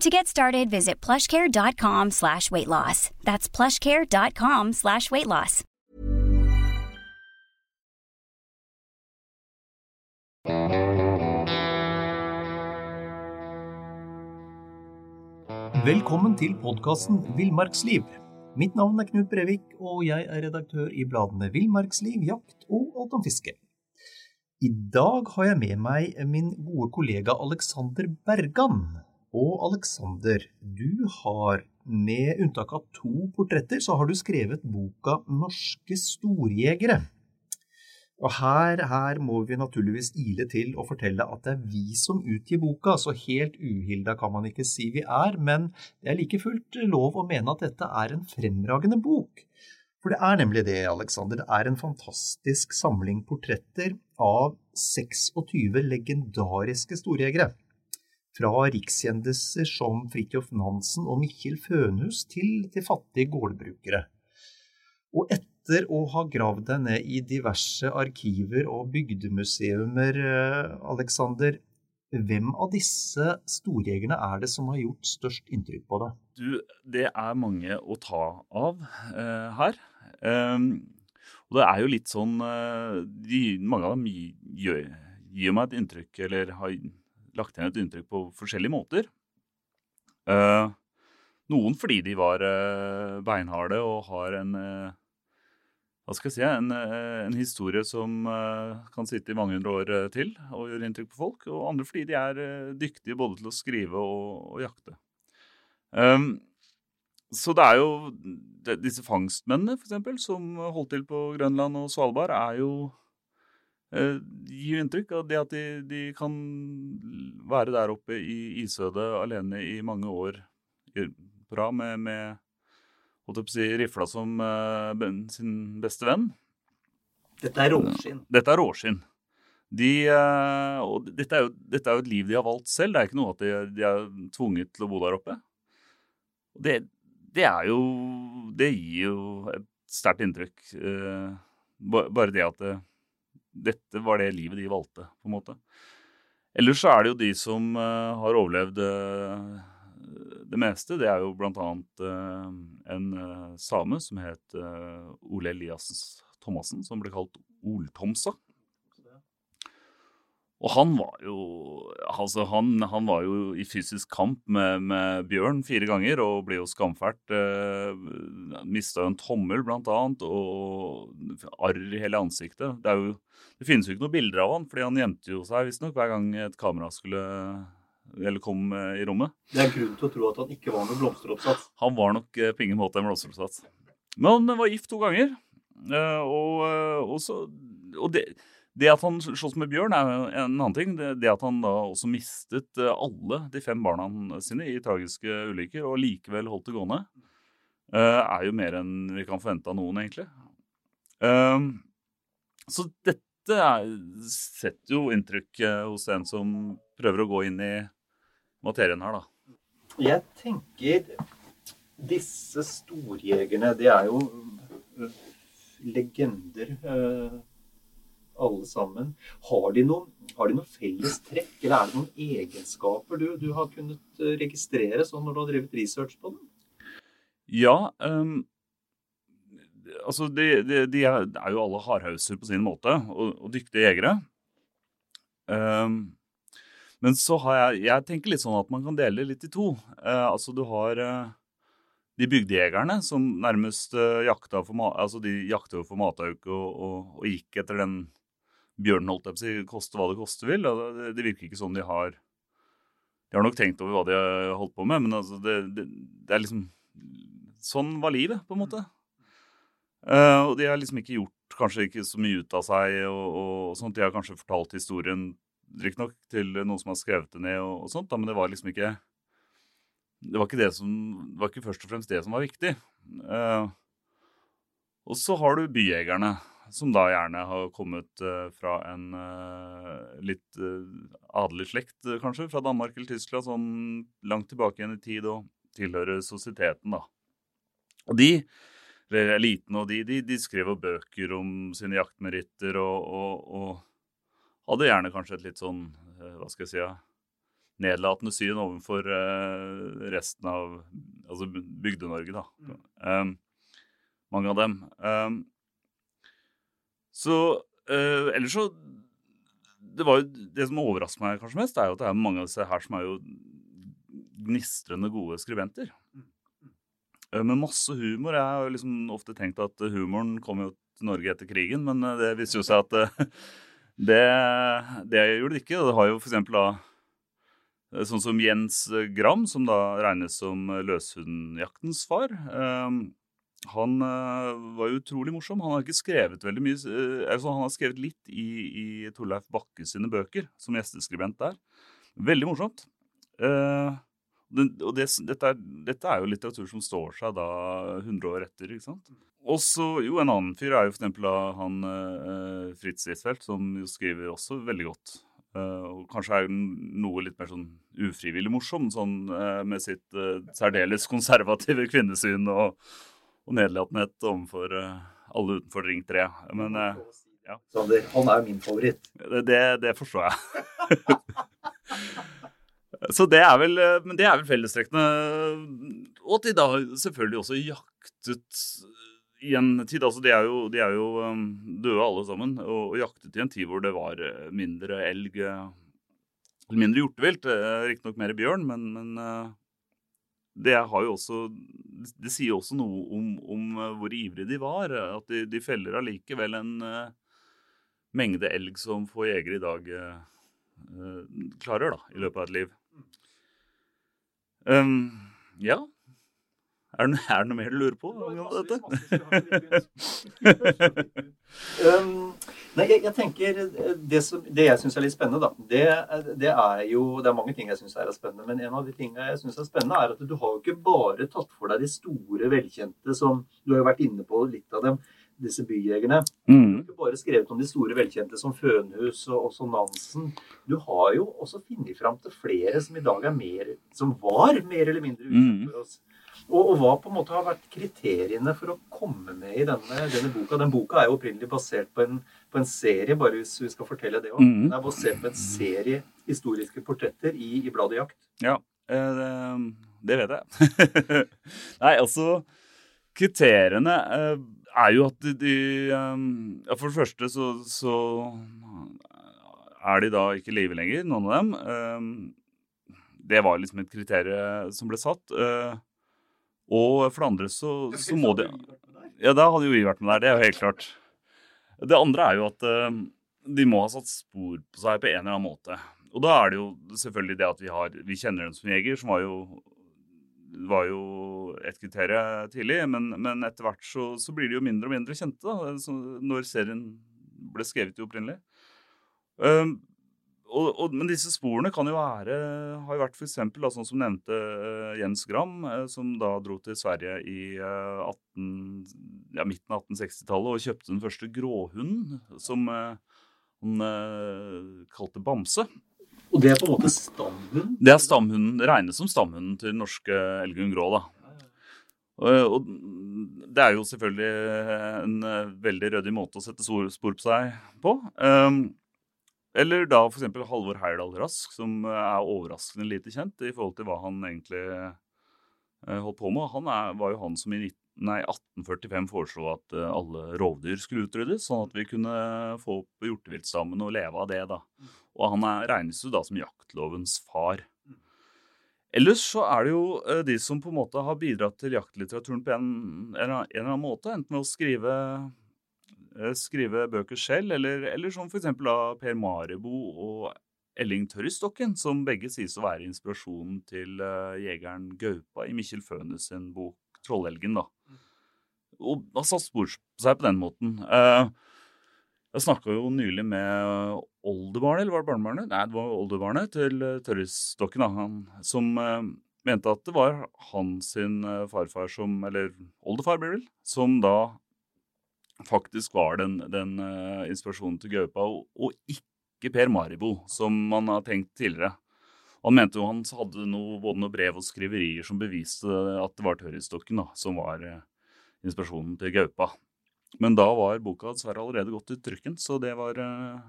To get started, visit plushcare.com slash weight loss. That's plushcare.com slash weight loss. Velkommen til podkasten Villmarksliv. Mitt navn er Knut Brevik, og jeg er redaktør i bladene Villmarksliv, Jakt og Alt om fiske. I dag har jeg med meg min gode kollega Alexander Bergan. Og Alexander, du har, med unntak av to portretter, så har du skrevet boka Norske storjegere. Og her, her, må vi naturligvis ile til og fortelle at det er vi som utgir boka, så helt uhilda kan man ikke si vi er, men det er like fullt lov å mene at dette er en fremragende bok. For det er nemlig det, Alexander. Det er en fantastisk samling portretter av 26 legendariske storjegere. Fra rikskjendiser som Fridtjof Nansen og Mikkjel Fønhus til, til fattige gårdbrukere. Og etter å ha gravd deg ned i diverse arkiver og bygdemuseumer, eh, Alexander, hvem av disse storjegerne er det som har gjort størst inntrykk på deg? Du, det er mange å ta av uh, her. Um, og det er jo litt sånn uh, de, Mange av dem gir, gir, meg et inntrykk, eller har lagt igjen et inntrykk på forskjellige måter. Uh, noen fordi de var beinharde og har en hva skal jeg si, en, en historie som uh, kan sitte i mange hundre år uh, til og gjøre inntrykk på folk. Og andre fordi de er uh, dyktige både til å skrive og, og jakte. Um, så det er jo de, Disse fangstmennene, f.eks., som holdt til på Grønland og Svalbard, er jo gir inntrykk av det at de, de, kan være der oppe i isødet alene i mange år på rad med, med si, rifla som uh, sin beste venn. Dette er råskinn. Dette er råskinn. De, uh, og dette er, jo, dette er, jo, et liv de har valgt selv. Det er ikke noe at de, de er tvunget til å bo der oppe. Det, det er jo Det gir jo et sterkt inntrykk. Bare det at det, dette var det livet de valgte, på en måte. Ellers så er det jo de som har overlevd det meste. Det er jo bl.a. Uh, en uh, same som het uh, Ole Elias Thomassen, som ble kalt Oltomsa. Og han var jo altså han, han var jo i fysisk kamp med, med, Bjørn fire ganger og ble jo skamfælt. Eh, Mista en tommel, blant annet, og arr i hele ansiktet. Det, jo, det, finnes jo ikke noen bilder av han, fordi han gjemte jo seg visstnok hver gang et kamera skulle eller kom eh, i rommet. Det er grunn til å tro at han ikke var noen blomsteroppsats? Han var nok eh, på ingen måte en blomsteroppsats. Men han var gift to ganger. Eh, og, og, så, og det, det, at han slåss med bjørn, er en annen ting. Det, at han da også mistet alle de fem barna sine i tragiske ulykker, og likevel holdt det gående, er jo mer enn vi kan forvente av noen, egentlig. Så dette setter jo inntrykk hos en som prøver å gå inn i materien her, da? Jeg tenker disse storjegerne, det er jo øh, legender alle sammen. Har de, noen, har de noen felles trekk, eller er det noen egenskaper du, du har kunnet øh, registrere sånn når du har drevet research på dem? Ja, um, altså de, de, de, er, jo alle hardhauser på sin måte, og, og dyktige jegere. Um, men så har jeg Jeg tenker litt sånn at man kan dele det litt i to. Uh, altså du har uh, de bygdejegerne som nærmest uh, jakta for, altså de jakta for matauk og, og, og, gikk etter den bjørnen, holdt jeg på å si, koste hva det koste vil. Det, det, virker ikke som de har De har nok tenkt over hva de har holdt på med, men altså det, det, det er liksom Sånn var livet, på en måte. Uh, og de har liksom ikke gjort kanskje ikke så mye ut av seg og, og sånt. De har kanskje fortalt historien riktignok til noen som har skrevet det ned og, og sånt, da, men det var liksom ikke det var, ikke det, som, det var ikke først og fremst det som var viktig. Uh, og så har du byjegerne, som da gjerne har kommet uh, fra en uh, litt adelig slekt, kanskje, fra Danmark eller Tyskland, sånn langt tilbake igjen i tid, og tilhører sosieteten, da. Og de, eller eliten, og de, de, de skrev bøker om sine jaktmeritter og, og, og hadde gjerne kanskje et litt sånn, hva skal jeg si, ja, nedlatende syn overfor resten av altså Bygde-Norge, da. Mm. Um, mange av dem. Um, så uh, Ellers så Det var jo det som overrasker meg kanskje mest, er jo at det er mange av disse her som er jo gnistrende gode skribenter. Uh, med masse humor. Jeg har jo liksom ofte tenkt at humoren kom jo til Norge etter krigen, men det viser jo seg at det, det gjorde det ikke. Det har jo for eksempel da Eh, sånn som Jens Gram, som da regnes som løshundjaktens far. Ehm, han eh, var utrolig morsom. Han har ikke skrevet veldig mye eh, altså Han har skrevet litt i, i Torleif Bakke sine bøker, som gjesteskribent der. Veldig morsomt. og det, dette, er, dette, er, jo litteratur som står seg da 100 år etter. ikke sant? Og så, jo, En annen fyr er jo for eksempel han Fritz Ritzfeldt, som jo skriver også veldig godt. Uh, og kanskje er noe litt mer sånn ufrivillig morsom, sånn uh, med sitt uh, særdeles konservative kvinnesyn og, og nedlatenhet overfor alle utenfor Ring 3. Men ja. Sander, han er min favoritt. Det, det, forstår jeg. Så det er vel, men det er vel fellestrekkene. Og at de da selvfølgelig også jaktet i en tid altså De er jo, de er jo døde alle sammen, og, og, jaktet i en tid hvor det var eh, mindre elg Eller Mindre hjortevilt. Eh, riktignok mer bjørn, men, men det også Det sier også noe om, om hvor ivrige de var. At de, de feller allikevel en uh, mengde elg som få jegere i dag uh, klarer da, i løpet av et liv. Um, ja, er det, er det noe mer du lurer på om dette? um, nei, jeg, jeg, tenker eh, Det, som, det jeg syns er litt spennende, da, det, det, er jo Det er mange ting jeg syns er spennende, men en av de tingene jeg syns er spennende, er at du har jo ikke bare tatt for deg de store, velkjente som Du har jo vært inne på litt av dem disse byjegerne. Mm. Du har ikke bare skrevet om de store velkjente som Fønhus og også Nansen. Du har jo også funnet fram til flere som i dag er mer Som var mer eller mindre mm. for oss. Og, og, hva på en måte har vært kriteriene for å komme med i denne, denne boka? Den boka er jo opprinnelig basert på en, på en, serie, bare hvis vi skal fortelle det òg. Mm. Den er basert på en serie historiske portretter i, i bladet Jakt. Ja, eh, det, det vet jeg. Nei, altså Kriteriene eh, er jo at de, de eh, ja, For det første så, så, er de da ikke i live lenger, noen av dem. Det var liksom et kriterium som ble satt. Og for det andre så, så må de Ja, da hadde jo vi vært med der. Det er jo helt klart. Det andre er jo at uh, de må ha satt spor på seg på en eller annen måte. Og da er det jo selvfølgelig det at vi, har, vi kjenner dem som jeger, som var jo, var jo et kriterium tidlig. Men, men etter hvert så, så, blir de jo mindre og mindre kjente da, når serien ble skrevet opprinnelig. Uh, og, og, men disse sporene kan jo være har jo vært f.eks. sånn som nevnte uh, Jens Gram, uh, som da dro til Sverige i uh, 18, ja, midten av 1860-tallet og kjøpte den første gråhunden, som han kalte Bamse. Og det er på en måte stamhunden? Det er stamhunden, det regnes som stamhunden til den norske Elgunn Grå. da. Og det er jo selvfølgelig en veldig ryddig måte å sette spor på seg på. Eller da f.eks. Halvor Heyerdahl Rask, som eh, er overraskende lite kjent i forhold til hva han egentlig eh, holdt på med. Han er, var jo han som i nei, 1845 foreslo at eh, alle rovdyr skulle utryddes, sånn at vi kunne få opp hjorteviltstammen og leve av det. da. Og han er, regnes jo da som jaktlovens far. Ellers så er det jo de som på en måte har bidratt til jaktlitteraturen på en, en, en eller annen måte. Enten med å skrive, skrive bøker selv, eller, eller som f.eks. av Per Marebo og Elling Tørristokken, som begge sies å være inspirasjonen til uh, jegeren Gaupa i Mikkjel Fønes sin bok 'Trollelgen'. da. Og har satt spor på seg på den måten. Uh, jeg snakka jo nylig med oldebarnet, eller var det barnebarnet? Nei, det var oldebarnet til Tørristokken, han, som mente at det var hans sin farfar som Eller oldefar, blir det vel. Som da faktisk var den, den inspirasjonen til Gaupa, og, og ikke Per Maribo, som man har tenkt tidligere. Han mente jo han hadde noe, både noe brev og skriverier som beviste at det var tørrhistokken som var uh, inspirasjonen til Gaupa. Men da var boka dessverre allerede gått i trykken, så det var uh,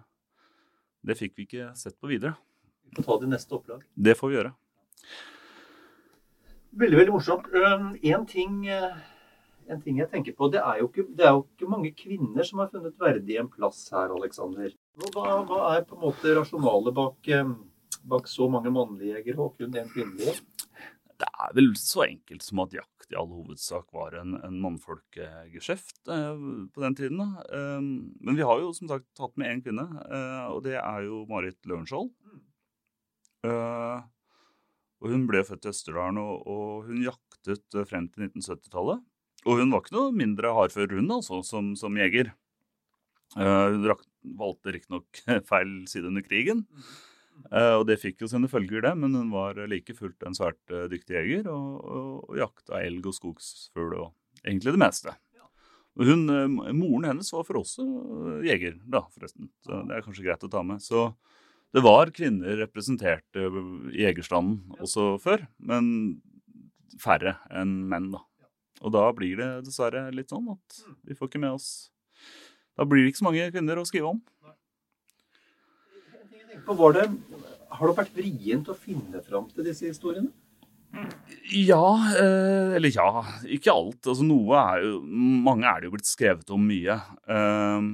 Det fikk vi ikke sett på videre. Vi får ta det i neste opplag. Det får vi gjøre. Veldig, veldig morsomt. En ting, en ting jeg tenker på, det er, ikke, det er, jo ikke, mange kvinner som har funnet verdig en plass her, Aleksander. Hva, hva, er på en måte rasjonalet bak, eh, bak så mange mannlige jegere og kun én kvinnelig? Det er vel så enkelt som at jakt i all hovedsak var en, en mannfolkegeskjeft eh, på den tiden. Eh, men vi har jo som sagt tatt med én kvinne, eh, og det er jo Marit Lørenskiold. Og hun ble født i Østerdalen, og, og, hun jaktet frem til 1970-tallet. Og hun var ikke noe mindre hardfør, hun altså, som, som jeger. Uh, hun valgte riktignok feil side under krigen. Uh, og det fikk jo sine følger, det, men hun var like fullt en svært uh, dyktig jeger og, og, og jakta elg og skogsfugl og egentlig det meste. Hun, Moren hennes var for oss jeger, da, forresten. Så det er kanskje greit å ta med. Så det var kvinner representert i jegerstanden også før, men færre enn menn, da. Og da blir det dessverre litt sånn at vi får ikke med oss da blir det ikke så mange kvinner å skrive om. Det, har det vært vrient å finne fram til disse historiene? Ja, eh, eller ja. Ikke alt. Altså, noe er jo Mange er det jo blitt skrevet om mye. Eh,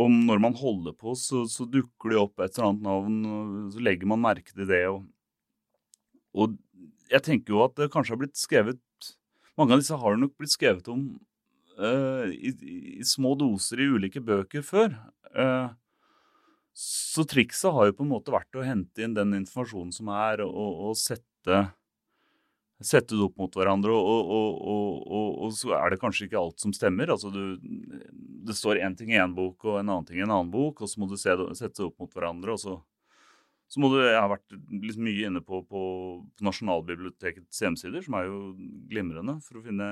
og når man holder på, så, så, dukker det opp et eller annet navn, så legger man merke til det. Og, og jeg tenker jo at det kanskje har blitt skrevet Mange av disse har nok blitt skrevet om uh, i, i, små doser i ulike bøker før. Uh, så trikset har jo på en måte vært å hente inn den informasjonen som er, og, og sette, sette, det opp mot hverandre. Og, og, og, så er det kanskje ikke alt som stemmer. Altså du, det står én ting i én bok og en annen ting i en annen bok, og så må du se, sette det opp mot hverandre. og så så må du, Jeg har vært liksom mye inne på, på, på Nasjonalbibliotekets hjemmesider, som er jo glimrende for å finne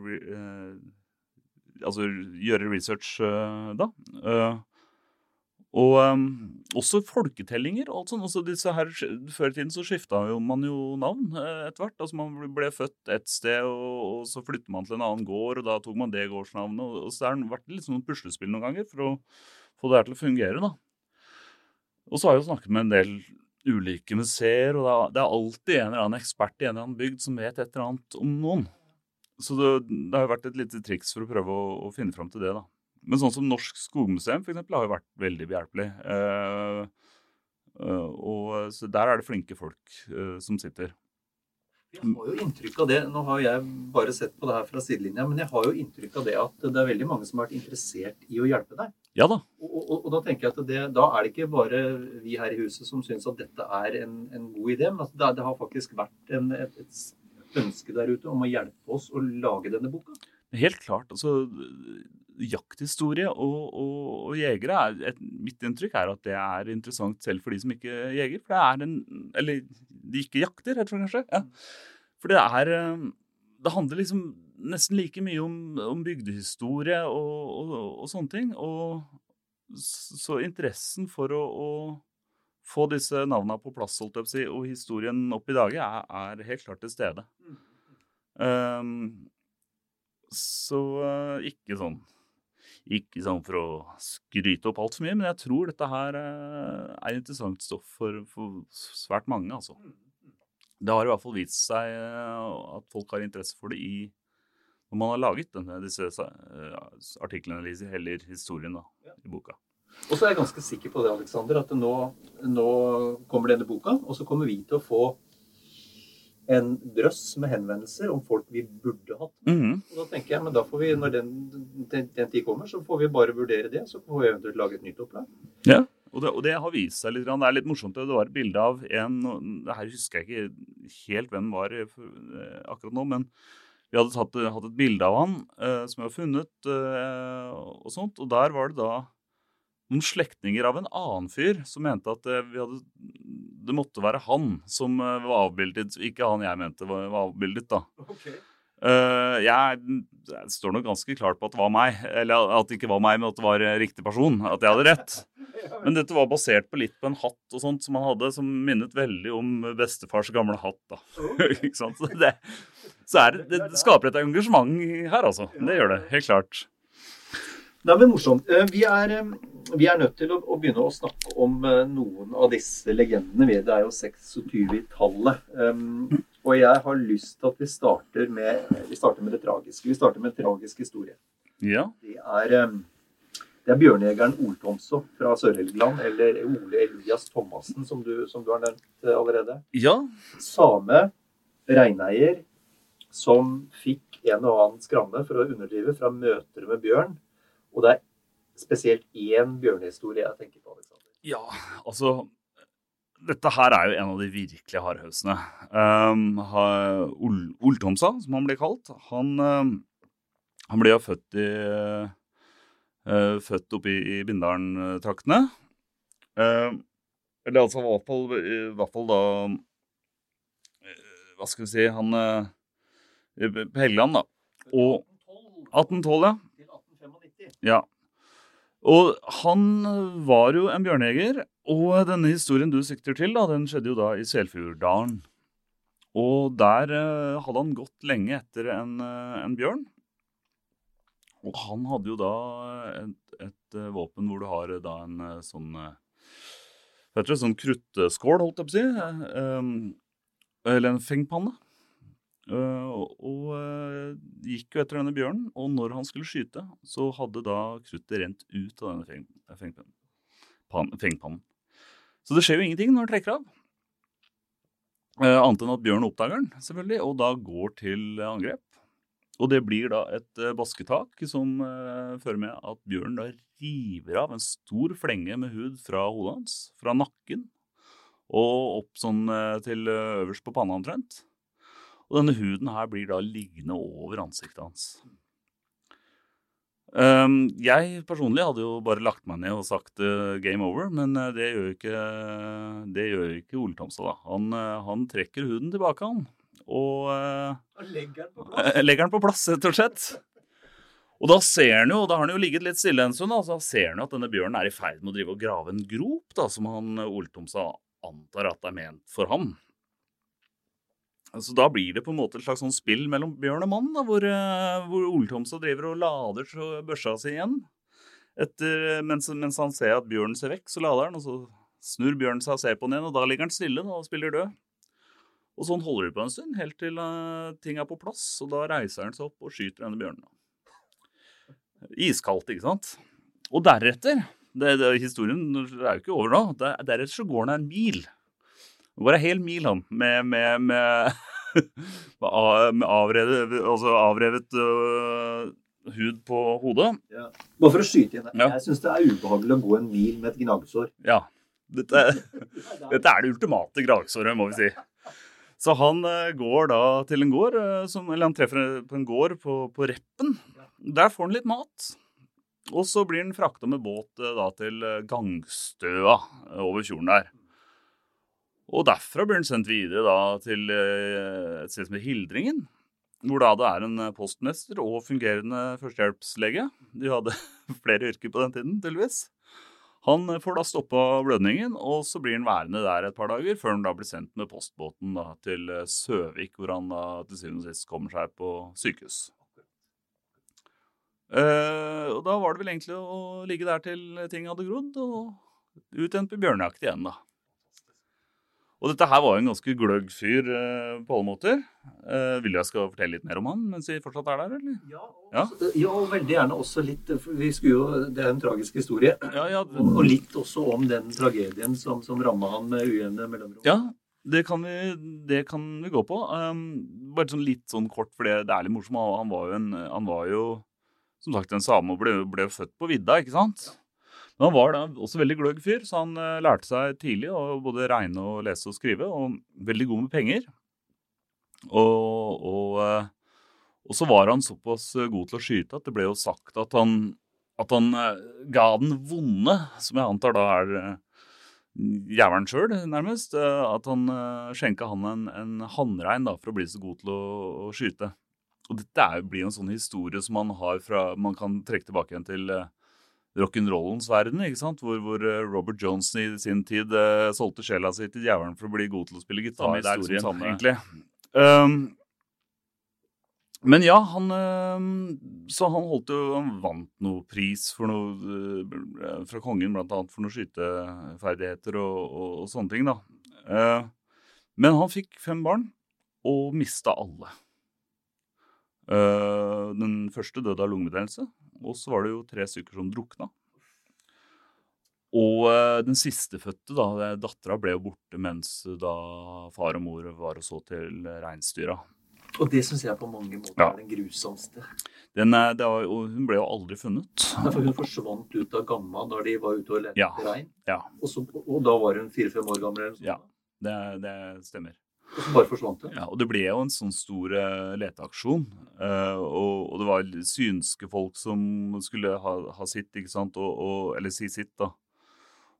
uh, altså, gjøre research eh, da. Eh, og um, også folketellinger og alt sånt. Altså disse her, før i tiden så skifta man jo navn uh, etter hvert. Altså Man ble født et sted, og, og, så flytter man til en annen gård, og da tok man det gårdsnavnet. Og, og så har det vært litt sånn puslespill noen ganger for å få det her til å fungere. da. Og så har jeg jo snakket med en del ulike museer, og det er, alltid en eller annen ekspert i en eller annen bygd som vet et eller annet om noen. Så det, det, har jo vært et lite triks for å prøve å, å finne fram til det. da. Men sånn som Norsk Skogmuseum for eksempel, har jo vært veldig behjelpelig. Eh, eh, og så Der er det flinke folk eh, som sitter. Jeg har jo inntrykk av det, Nå har jeg bare sett på det her fra sidelinja, men jeg har jo inntrykk av det at det er veldig mange som har vært interessert i å hjelpe deg. Ja da. Og, og, og da tenker jeg at det, da er det ikke bare vi her i huset som syns at dette er en, en god idé, men at det, det har faktisk vært en, et, et ønske der ute om å hjelpe oss å lage denne boka? Helt klart. altså Jakthistorie og, og, og jegere er, et, Mitt inntrykk er at det er interessant selv for de som ikke jeger. For det er en Eller de ikke jakter, heter det kanskje. Ja. For det er eh, Det handler liksom nesten like mye om, om bygdehistorie og, og, sånne ting. Og så interessen for å, å få disse navnene på plass holdt jeg si, og historien opp i dage, er, er, helt klart til stede. Um, så uh, ikke sånn Ikke sånn for å skryte opp altfor mye, men jeg tror dette her uh, er interessant stoff for, for, svært mange, altså. Det har i hvert fall vist seg uh, at folk har interesse for det i når man har laget denne, disse artiklene eller historien da, i boka. Og så er jeg ganske sikker på det, Alexander, at nå, nå, kommer denne boka, og så kommer vi til å få en drøss med henvendelser om folk vi burde hatt. Mhm. Og da tenker jeg, men da får vi, når den, den, den tid kommer, så får vi bare vurdere det. Så får vi eventuelt lage et nytt opplag. Ja, og det, og det har vist seg litt. Det er litt morsomt. Det var et bilde av en det Her husker jeg ikke helt hvem var eh, akkurat nå, men vi hadde tatt, hatt et bilde av han eh, som vi har funnet, eh, og sånt. Og der var det da noen slektninger av en annen fyr som mente at eh, vi hadde, det måtte være han som eh, var avbildet, ikke han jeg mente var, var avbildet, da. Eh, jeg, jeg, står nok ganske klart på at det var meg. Eller at det ikke var meg, men at det var riktig person. At jeg hadde rett. Men dette var basert på litt på en hatt og sånt som han hadde, som minnet veldig om bestefars gamle hatt. da. ikke sant? Så, det, så er det, det skaper et engasjement her, altså. Det gjør det, helt klart. Nei, men morsomt. Vi er, vi er nødt til å, å begynne å snakke om eh, noen av disse legendene. Vi- Det er jo 26 i tallet. Um, og jeg har lyst til at vi starter med, vi starter med det tragiske. Vi starter med en tragisk historie. Ja. Det er, um, det er bjørnejegeren Oltomso fra Sør-Helgeland, eller Ole Elias Thomassen, som du, som du har nevnt eh, allerede. ja. Same reineier som fikk en og annen skramme for å underdrive fra møter med bjørn. Og det er spesielt én bjørnehistorie jeg tenker på. Alexander. Ja, altså Dette her er jo en av de virkelig hardhausene. Um, ha- Ol Oltomsa, som han blir kalt, han, um, han ble jo født i uh, Født oppe i, i Bindalen-traktene. Um, eller altså i hvert fall, i hvert fall da eh, Hva skal vi si Han uh, På Helgeland, da. Og 1812, ja. Til 1895. Ja. Og han var jo en bjørnejeger, og denne historien du sikter til, da, den skjedde jo da i Selfjorddalen. Og der eh, hadde han gått lenge etter en, eh, en bjørn. Og han hadde jo da et, et eh, våpen hvor du har eh, da en sånn Vet det? Sånn kruttskål, holdt jeg på å si. eh, eller en fengpanne. Eh, og og eh, gikk jo etter denne bjørnen, og når han skulle skyte, så hadde da kruttet rent ut av denne feng, fengpannen. Pan, fengpannen. Så det skjer jo ingenting når han trekker av. Eh, annet enn at bjørnen oppdager den, selvfølgelig, og da går til angrep. Og det blir da et basketak som fører med at bjørnen da river av en stor flenge med hud fra hodet hans, fra nakken, og opp sånn til øverst på panna omtrent. Og denne huden her blir da liggende over ansiktet hans. Ehm, jeg personlig hadde jo bare lagt meg ned og sagt eh, game over, men eh, det gjør ikke, det gjør ikke Ole Thomsen. da. Han, eh, han trekker huden tilbake, han. Og Og legger den på eh, legger den på plass, rett og slett. Og da ser han jo, da har han jo ligget litt stille en stund, da, så ser han jo at denne bjørnen er i ferd med å drive og grave en grop, da, som han Ole Thomsen antar at er ment for ham. Så da blir det på en måte et slags sånn spill mellom bjørn og mann, da, hvor, eh, hvor Ole Thomsen driver og lader børsa si igjen. Etter, mens, mens han ser at bjørnen ser vekk, så lader han, og så snur bjørnen seg og ser på den igjen, og da ligger han stille da, og spiller død. Og sånn holder det på en stund, helt til uh, ting er på plass, og da reiser han seg opp og skyter denne bjørnen. Iskaldt, ikke sant? Og deretter det, det, Historien er jo ikke over nå. Der, deretter så går han en mil. Det var en hel mil, han, med, med, med, med, avrevet, altså avrevet uh, hud på hodet. Bare for å skyte inn det. Ja. Jeg syns det er ubehagelig å gå en mil med et gnagsår. Ja. Dette, dette er det ultimate gnagsåret, må vi si. Så han eh, går da til en gård, eh, som, eller han treffer på en gård på, på Reppen. Der får han litt mat. Og så blir han frakta med båt da til Gangstøa over fjorden der. Og derfra blir han sendt videre da til eh, et sted som heter Hildringen. Hvor da det er en eh, postmester og fungerende førstehjelpslege. De hadde flere yrker på den tiden, tydeligvis. Han eh, får da stoppa blødningen, og så blir han værende der et par dager, før han da blir sendt med postbåten da til Søvik, hvor han da til syvende og sist kommer seg på sykehus. Uh, og da var det vel egentlig å ligge der til ting hadde grodd, og ut igjen på bjørnejakt igjen, da. Og dette her var jo en ganske gløgg fyr eh, på alle måter. Eh, vil du jeg skal fortelle litt mer om han mens vi fortsatt er der, eller? Ja, og, Ja. ja, og veldig gjerne også litt for vi skulle jo, Det er en tragisk historie. Ja, ja, Og, og litt også om den tragedien som, som ramma han med ujevne mellomrom. Ja, det kan vi, det kan vi gå på. Um, bare sånn litt sånn kort, for det, det er litt morsomt. Han var jo, en, han var jo som sagt en same og ble, ble født på vidda, ikke sant? Men han var da også veldig gløgg fyr, så han uh, lærte seg tidlig å både regne og lese og skrive, og veldig god med penger. Og, og, uh, og, så var han såpass god til å skyte at det ble jo sagt at han, at han uh, ga den vonde, som jeg antar da er jævelen sjøl, nærmest. At han skjenka han en, en hannrein for å bli så god til å, å skyte. Og dette blir jo en sånn historie som man har fra Man kan trekke tilbake igjen til rock'n'rollens verden, ikke sant? Hvor, hvor uh, Robert Johnson i sin tid uh, solgte sjela si til djevelen for å bli god til å spille gitar. Samme historien, samme, egentlig. Um, men ja, han Så han holdt jo Han vant noe pris for noe fra kongen, blant annet for noen skyteferdigheter og, og, og, sånne ting, da. Men han fikk fem barn og mista alle. Den første døde av lungebetennelse, og så var det jo tre stykker som drukna. Og uh, den sistefødte, da, dattera, ble jo borte mens da far og mor var og så til reinsdyra. Og det syns jeg på mange måter ja. er den grusomste. Den, var, hun ble jo aldri funnet. Nei, for hun forsvant ut av Gamma da de var ute og lette ja. rein. Ja. Og, så, og, da var hun fire-fem år gammel? Eller sånt. ja, det, det stemmer. Og så bare forsvant det? Ja, og det ble jo en sånn stor uh, leteaksjon. Uh, og, det var synske folk som skulle ha, ha sitt, ikke sant, og, og, eller si sitt, da.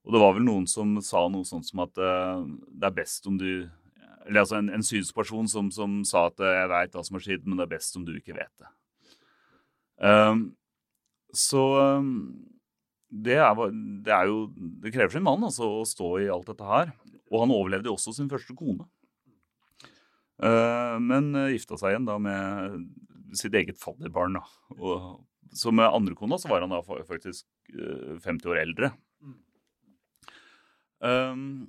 Og det var vel noen som sa noe sånt som at uh, det er best om du Eller altså en, en synsperson som, som, sa at jeg veit hva som har skjedd, men det er best om du ikke vet det. Um, så um, det, er, det, er, jo Det krever sin mann altså, å stå i alt dette her. Og han overlevde jo også sin første kone. Eh, men eh, gifta seg igjen da med sitt eget fadderbarn. Og, så med andre kona så var han da faktisk 50 eh, år eldre. Um,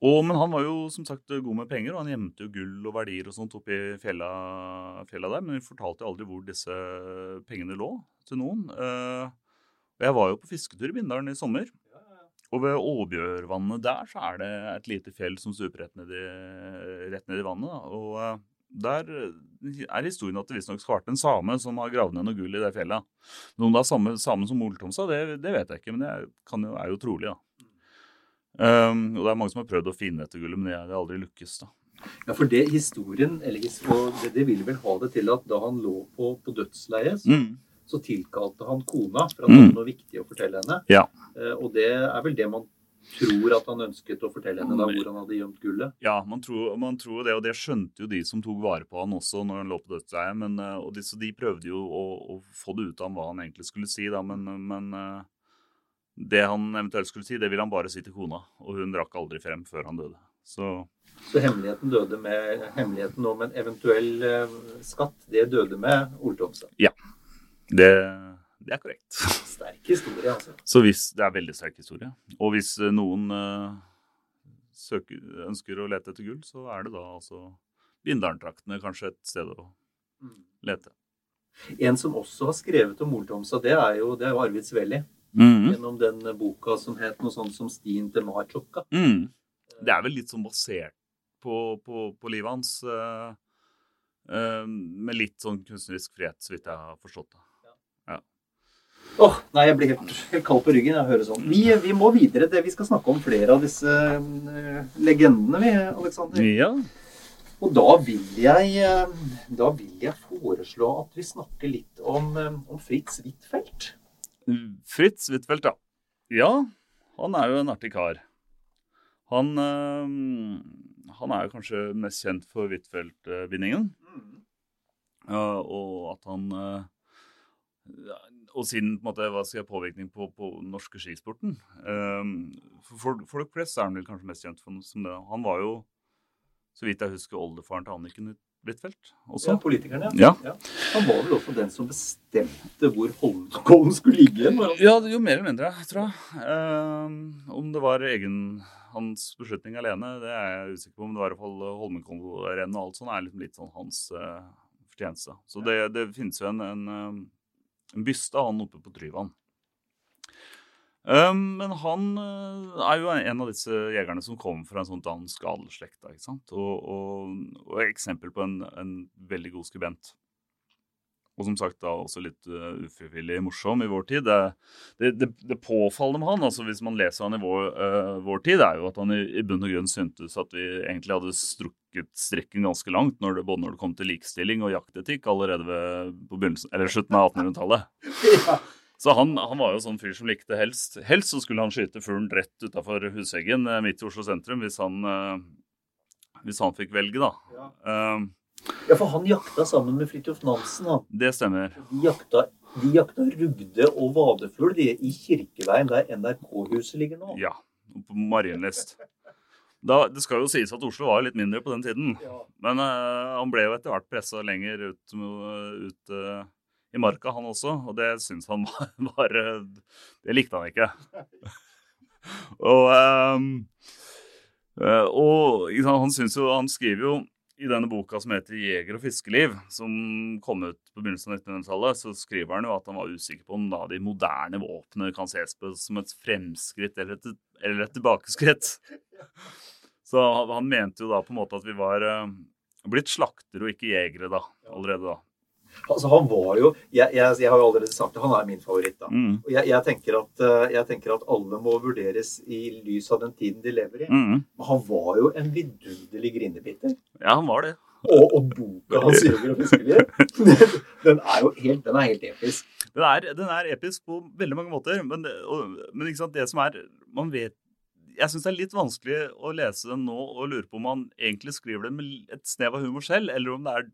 og, men han var jo som sagt god med penger, og han gjemte jo gull og verdier og sånt oppi fjella, fjella der. Men vi fortalte aldri hvor disse pengene lå til noen. Uh, jeg var jo på fisketur i Bindalen i sommer. Og ved Åbjørvannet der så er det et lite fjell som stuper rett ned i, rett ned i vannet. Da. Og uh, der er historien at det visstnok skal vært en same som har gravd ned noe gull i det fjellet. Noen er samme samen som Oltomsa, det, det, vet jeg ikke, men det jo, er jo trolig. da. Um, og det er mange som har prøvd å finne dette gullet, men det har aldri lykkes. da. Ja, for det historien, eller det, det vil vel ha det til at da han lå på, på dødsleiet, mm så tilkalte han kona for at han hadde noe viktig å fortelle henne. Ja. Eh, og det er vel det man tror at han ønsket å fortelle henne da, hvor han hadde gjemt gullet? Ja, man tror, man tror, det, og det skjønte jo de som tok vare på han også når han lå på dødsleiet. Men, eh, og de, så de prøvde jo å, å, få det ut av ham hva han egentlig skulle si, da, men, men, eh, det han eventuelt skulle si, det ville han bare si til kona. Og hun rakk aldri frem før han døde. Så, så hemmeligheten døde med hemmeligheten om en eventuell skatt, det døde med Ole Thomsen? Ja. Det, det er korrekt. Sterk historie, altså. Så hvis, Det er veldig sterk historie. Og hvis eh, noen uh, søker, ønsker å lete etter gull, så er det da altså Bindalen-traktene kanskje et sted å mm. lete. En som også har skrevet om Oltomsa, det er jo, det er jo Arvid Svelli. Mm. Gjennom den boka som het noe sånt som 'Stien til Marklokka'. Mm. Det er vel litt sånn basert på, på, på livet hans. Uh, uh, med litt sånn kunstnerisk frihet, så vidt jeg har forstått det. Åh, oh, Nei, jeg blir helt, helt, kald på ryggen jeg hører sånn. Vi, vi, må videre. Det, vi skal snakke om flere av disse uh, legendene, vi, Aleksander. Ja. Og da vil, jeg, uh, da vil jeg foreslå at vi snakker litt om, uh, om Fritz Huitfeldt. Fritz Huitfeldt, ja. Ja, han er jo en artig kar. Han, han er jo kanskje mest kjent for Huitfeldt-bindingen. Mm. og at han og sin på en måte, hva skal jeg, påvirkning på, på norske skisporten. Um, for folk flest er han vel kanskje mest kjent for som det. Han var jo, så vidt jeg husker, oldefaren til Anniken Huitfeldt. Ja, politikeren, ja. ja. Han var vel også den som bestemte hvor Holmenkollen skulle ligge igjen? Ja, jo mer eller mindre, tror jeg. Um, om det var egen hans beslutning alene, det er jeg usikker på. Men det var i hvert fall Holmenkollrennet og alt sånt er liksom litt sånn hans uh, fortjeneste. Så det, det finnes jo en, en en byste av han oppe på Tryvann. Um, men han uh, er jo en av disse jegerne som kommer fra en sånn dansk adelsslekt. Og, og, og eksempel på en, en, veldig god skribent. Og som sagt da også litt uh, ufrivillig morsom i vår tid. Det, det, det, påfallende med han, altså hvis man leser han i vår, uh, vår tid, er jo at han i, i bunn og grunn syntes at vi egentlig hadde strukket strekken ganske langt, når det, både når det kom til likestilling og jaktetikk allerede ved, på eller slutten av 1800-tallet. Ja. Så han, han, var jo sånn fyr som likte helst Helst så skulle han skyte fuglen rett utafor husveggen eh, midt i Oslo sentrum, hvis han, uh, hvis han fikk velge, da. Ja. Ja, for han jakta sammen med Fridtjof Nansen. da. Det stemmer. De jakta, de jakta rugde og vadefugl i Kirkeveien, der NRK-huset ligger nå. Ja, på Marienlyst. Det skal jo sies at Oslo var litt mindre på den tiden. Ja. Men uh, han ble jo etter hvert pressa lenger ut, ut uh, i marka, han også. Og det syns han var, var, Det likte han ikke. og, um, og han syns jo Han skriver jo i denne boka som heter 'Jeger og fiskeliv', som kom ut på begynnelsen av 1900-tallet, så skriver han jo at han var usikker på om da de moderne våpnene kan ses på som et fremskritt eller et, eller et tilbakeskritt. Så han mente jo da på en måte at vi var uh, blitt slaktere og ikke jegere da, allerede da. Altså, han var jo jeg, jeg, jeg, har jo allerede sagt det, han er min favoritt. da. Mm. Og jeg, tenker at, eh, jeg, tenker at, alle må vurderes i lys av den tiden de lever i. Mm. Men han var jo en vidunderlig grinebiter. Ja, han var det. Og, og boka hans 'Jeger og fiskeliv', den er jo helt, den er helt episk. Den er, den er, episk på veldig mange måter. Men, og, men det som er Man vet jeg syns det er litt vanskelig å lese den nå og lure på om han egentlig skriver det med et snev av humor selv, eller om det er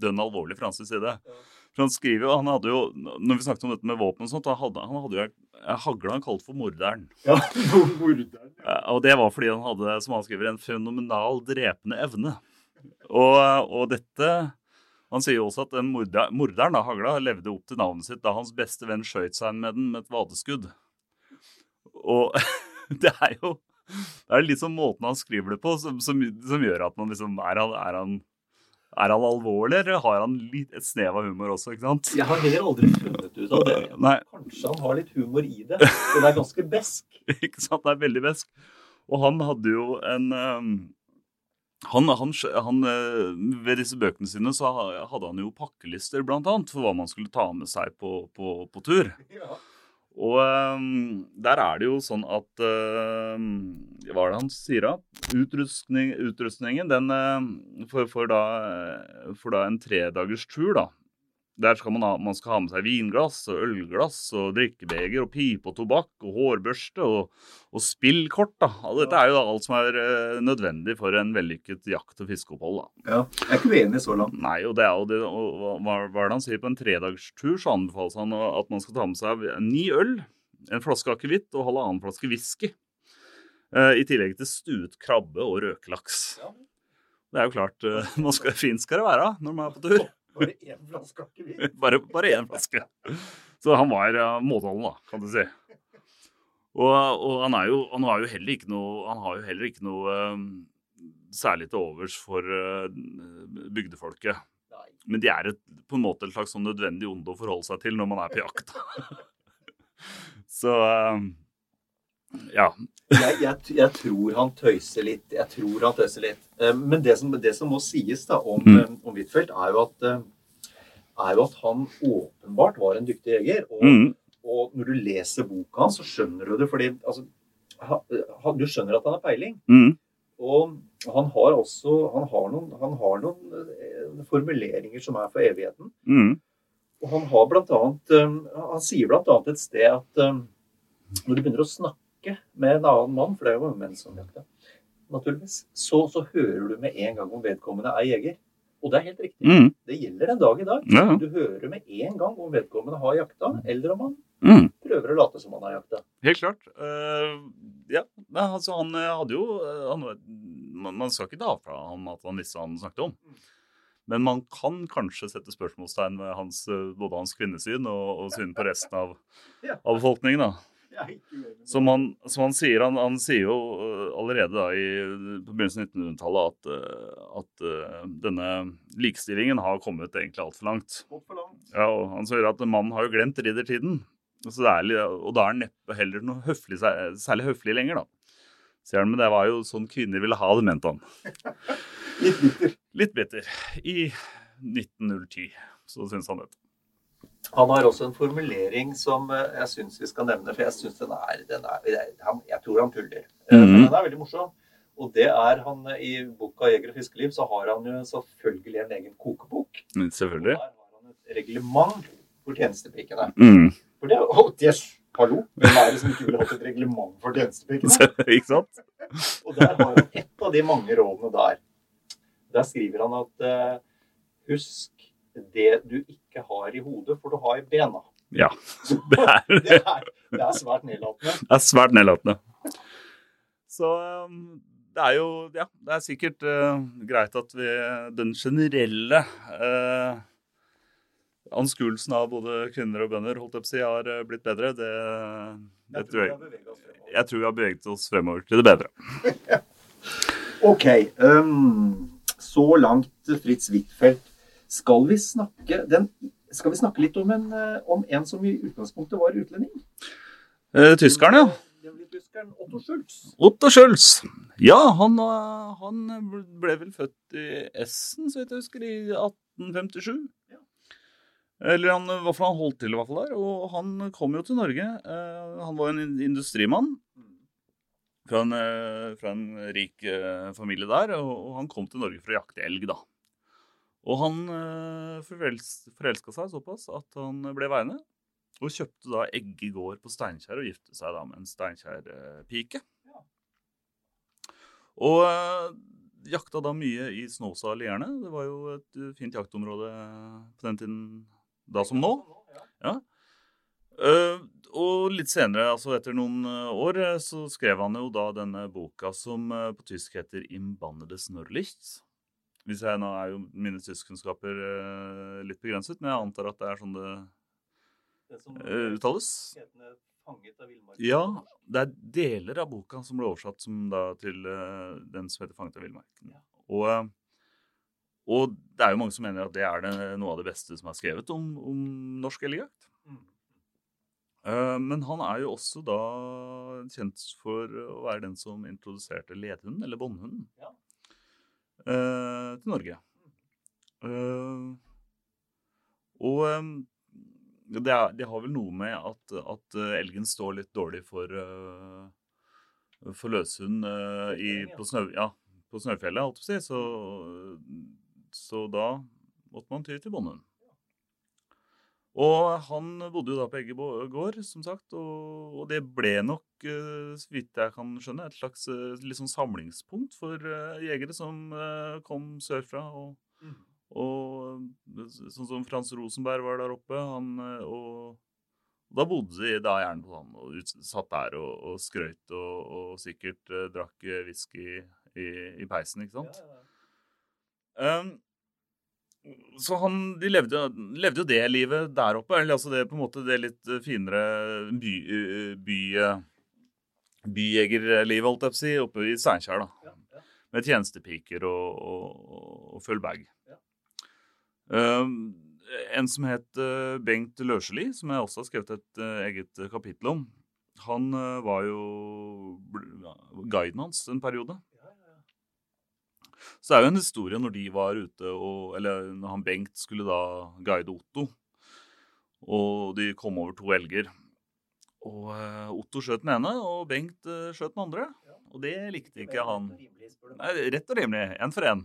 dønn alvorlig fra hans side. For han skriver jo, han hadde jo, Når vi snakket om dette med våpen og sånt, hadde, han hadde jo hagla han kalt for morderen. Ja, morderen. Og det var fordi han hadde, som han skriver, en fenomenal drepende evne. Og, og dette Han sier jo også at den morderen, morderen da, hagla, levde opp til navnet sitt da hans beste venn skjøt seg med den med et vadeskudd. Og det er jo det er litt sånn måten han skriver det på, som, som, som gjør at man liksom Er han, er han er han alvorlig, eller har han litt, et snev av humor også? ikke sant? Jeg har heller aldri funnet ut av det. Nei. Kanskje han har litt humor i det. Det er ganske besk. ikke sant? Det er veldig besk. Og han hadde jo en um, han, han, han, eh, ved disse bøkene sine så hadde han jo pakkelister blant annet, for hva man skulle ta med seg på, på, på tur. Ja. Og um, der er det jo sånn at uh, Hva er det han sier da? Utrustning, utrustningen den uh, for, for, da, for da en tredagers tur, da, der skal man, ha, man skal ha med seg vinglass og ølglass og drikkebeger og pipe og tobakk og hårbørste og, og spillkort. da. Og dette er jo alt som er uh, nødvendig for en vellykket jakt- og fiskeopphold. da. Ja, Jeg er ikke uenig så langt. Nei, og det er jo det, og hva, hva er det han sier? På en tredagstur så anbefales han at man skal ta med seg ni øl, en flaske akevitt og halvannen flaske whisky. Uh, I tillegg til stuet krabbe og røkelaks. Ja. Det er jo klart, man skal, fint skal det være når man er på tur. Bare én flaske akevitt? Bare, bare én flaske. Så han var måteholden, da, kan du si. Og, og, han, jo, han, har jo heller ikke noe, han har jo heller ikke noe um, særlig til overs for uh, bygdefolket. Nei. Men de er et, på en måte et slags sånn nødvendig onde å forholde seg til når man er på jakt. Så uh, ja. jeg, jeg, jeg, tror han tøyser litt. Jeg tror han tøyser litt. Eh, men det som, det som må sies da om, mm. Eh, om Huitfeldt, er, eh, er, jo at han åpenbart var en dyktig jeger. Og, mm. og, når du leser boka hans, så skjønner du det. fordi altså, Du skjønner at han har peiling. Mm. Og han har også han har noen, han har noen formuleringer som er for evigheten. Mm. Og han har blant annet, han sier blant annet et sted at når du begynner å snakke snakke med en annen mann, for det er jo menn som jakter, naturligvis, så, så, hører du med en gang om vedkommende er jeger. Og det er helt riktig. Mm. Det gjelder en dag i dag. Ja. Du hører med en gang om vedkommende har jakta, eller om han mm. prøver å late som han har jakta. Helt klart. Uh, ja, altså han eh, hadde jo eh, han, Man skal ikke ta fra ham at han visste hva han snakket om. Men man kan kanskje sette spørsmålstegn ved hans, både hans kvinnesyn og, og synet på resten av, av befolkningen. da. Som han, som han, sier, han, han, sier jo øh, allerede da i, på begynnelsen av 1900-tallet at, øh, at, øh, denne likestillingen har kommet egentlig altfor langt. For langt. Ja, og han sier at mannen har jo glemt riddertiden. Så det er, og da er han neppe heller noe høflig, særlig høflig lenger, da. Sier han, men det var jo sånn kvinner ville ha det, mente han. Litt bitter. Litt bitter. I 1910 så syns han dette. Han har også en formulering som eh, jeg syns vi skal nevne, for jeg synes den er, den er jeg, han, jeg tror han tuller. Mm -hmm. Men den er veldig morsom. Og det er han eh, I boka 'Jeger og fiskeliv' så har han jo selvfølgelig en egen kokebok. Men Og der har han et reglement for tjenestepikene. Mm. For det er oh, yes, Hallo! Hvem er det som ikke ville hatt et reglement for tjenestepikene? Ikke sant? Og der har han et av de mange rådene der. Der skriver han at uh, husk det du ikke har i hodet, for du har i bena. Ja. Det er, Det er, det er svært nedlatende. det er svært nedlatende. Så um, det er jo Ja, det er sikkert uh, greit at vi Den generelle uh, anskuelsen av både kvinner og bønder holdt jeg på å si, har uh, blitt bedre. Det, det tror jeg. Jeg tror vi har beveget oss fremover til det bedre. Ok. Um, så langt Fritz Huitfeldt. Skal vi snakke den, Skal vi snakke litt om en, eh, om en som i utgangspunktet var utlending? Uh, tyskeren, ja. Tyskeren Otto Schultz. Otto Schulz. Ja, han, uh, han ble vel født i Essen, så vidt jeg husker, i 1857. Ja. Eller han, for han holdt til i hvert fall der. Og han kom jo til Norge. Eh, han var en industrimann fra en, eh, fra en rik eh, familie der, og, og han kom til Norge for å jakte elg, da. Og han uh, forelska seg såpass at han ble værende, og kjøpte da Egge gård på Steinkjer og gifte seg da med en Steinkjer-pike. Ja. Og eh, jakta da mye i Snåsa-lierne. Det var jo et eh, fint jaktområde på den tiden da som nå. Eh, og litt senere, altså etter noen eh, år, eh, så skrev han jo da denne boka som eh, på tysk heter 'Im nordlicht». Hvis jeg nå er jo mine tyskkunnskaper uh, litt begrenset, men jeg antar at det er sånn det Det som eh, uttales. Fanget av villmarken. Ja, det er deler av boka som ble oversatt som da til eh, den som heter 'Fanget av villmarken'. Ja. Og, eh, og det er jo mange som mener at det er det, noe av det beste som er skrevet om, om norsk elgjakt. Mm. Eh, men han er jo også da kjent for å være den som introduserte ledhunden, eller båndhunden, Ja. Eh, til Norge. Eh, og eh, det, er, det har vel noe med at, at eh, elgen står litt dårlig for, uh, for løshund uh, i, på, snø, ja, på Snøfjellet, holdt jeg på å si. Så, så da måtte man ty til båndhund. Og han bodde jo da på Eggebo gård, som sagt, og, og det ble nok, eh, så vidt jeg kan skjønne, et slags eh, sånn samlingspunkt for eh, jegere som kom sørfra. Og, Mm. og sånn som Frans Rosenberg var der oppe, han, og, og da bodde de da gjerne på han, og ut, satt der og, og skrøyt og, og sikkert drakk whisky i, i peisen, ikke sant? Ja, ja. Um, så han, de levde, levde jo det livet der oppe. Eller altså det på en måte det litt eh, finere by, eh, by, eh, byjegerlivet, holdt jeg på å si, oppe i Steinkjer. da. Ja, ja. Med tjenestepiker og, og, og full bag. Ja. Um, en som het Bengt Løseli, som jeg også har skrevet et eget kapittel om, han var jo guiden hans en periode. Så det er jo en historie når de var ute og Eller når han Bengt skulle da guide Otto. Og de kom over to elger. Og eh, Otto skjøt den ene, og Bengt eh, skjøt den andre. Og det likte ikke han. Nei, rett og rimelig. Én for én.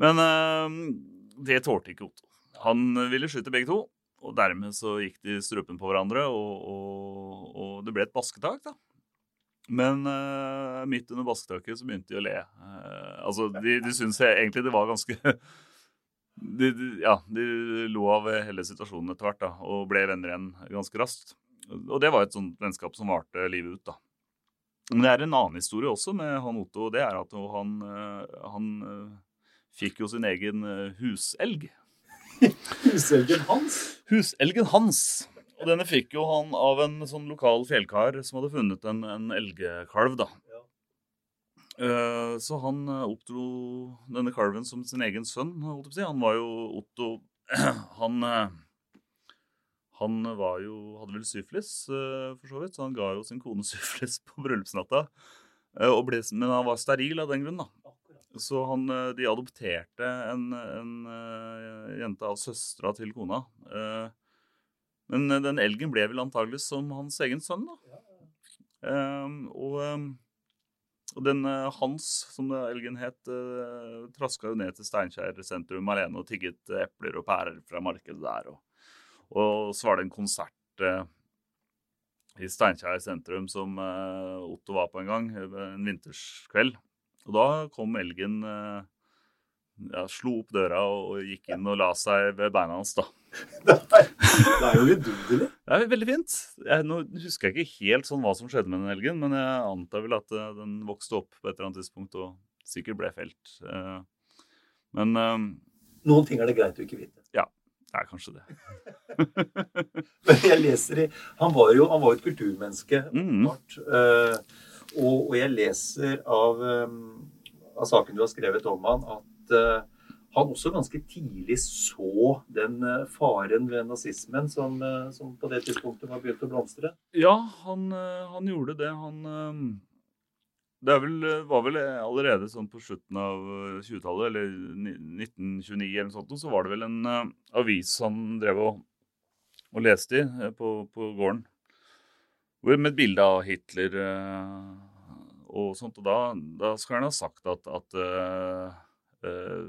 Men eh, det tålte ikke Otto. Han ville skyte begge to. Og dermed så gikk de strupen på hverandre, og, og, og det ble et basketak, da. Men uh, midt under basketaket så begynte de å le. Uh, altså, de, de syntes egentlig det var ganske de, de, Ja, de lo av hele situasjonen etter hvert, da, og ble venner igjen ganske raskt. Og det var et sånt vennskap som varte livet ut, da. Men det er en annen historie også med han Otto, og det er at han, eh, han fikk jo sin egen huselg. Huselgen hans. Huselgen hans. Og denne fikk jo han av en sånn lokal fjellkar som hadde funnet en, en elgkalv, da. Ja. Eh, Så han eh, oppdro denne kalven som sin egen sønn. holdt jeg på å si. Han var jo Otto Han, eh, han var jo, hadde vel syflis, uh, for så vidt, så han ga jo sin kone syflis på bryllupsnatta. Uh, ble, men han var steril av den grunn, da. Så han, de adopterte en, en jente av søstera til kona. Men den elgen ble vel antagelig som hans egen sønn, da. og og den uh, Hans, som elgen het, uh, traska jo ned til Steinkjer sentrum alene og tigget epler og pærer fra markedet der. Og, og så var det en konsert uh, i Steinkjer sentrum som Otto var på en gang, en vinterskveld. Og da kom elgen ja, slo opp døra og, og, gikk inn og la seg ved beina hans, da. det, er, det er jo vidunderlig. Det er veldig fint. Jeg, nå husker jeg ikke helt sånn hva som skjedde med den elgen, men jeg antar vel at uh, den vokste opp på et eller annet tidspunkt og sikkert ble felt. Uh, men uh, Noen ting er det greit å ikke vite. Ja, det er kanskje det. men jeg leser i Han var jo, han var et kulturmenneske, mm. og, og, jeg leser av, av saken du har skrevet om han, at Eh, han også ganske tidlig så den eh, faren ved nazismen som, eh, som på det tidspunktet var begynt å blomstre? Ja, han, han gjorde det. Han Det vel, var vel allerede sånn på slutten av 20-tallet, eller 1929 eller noe sånt, så var det vel en avis han drev og, og leste i på, på, gården. Med et bilde av Hitler og sånt. Og da, da skal han ha sagt at, at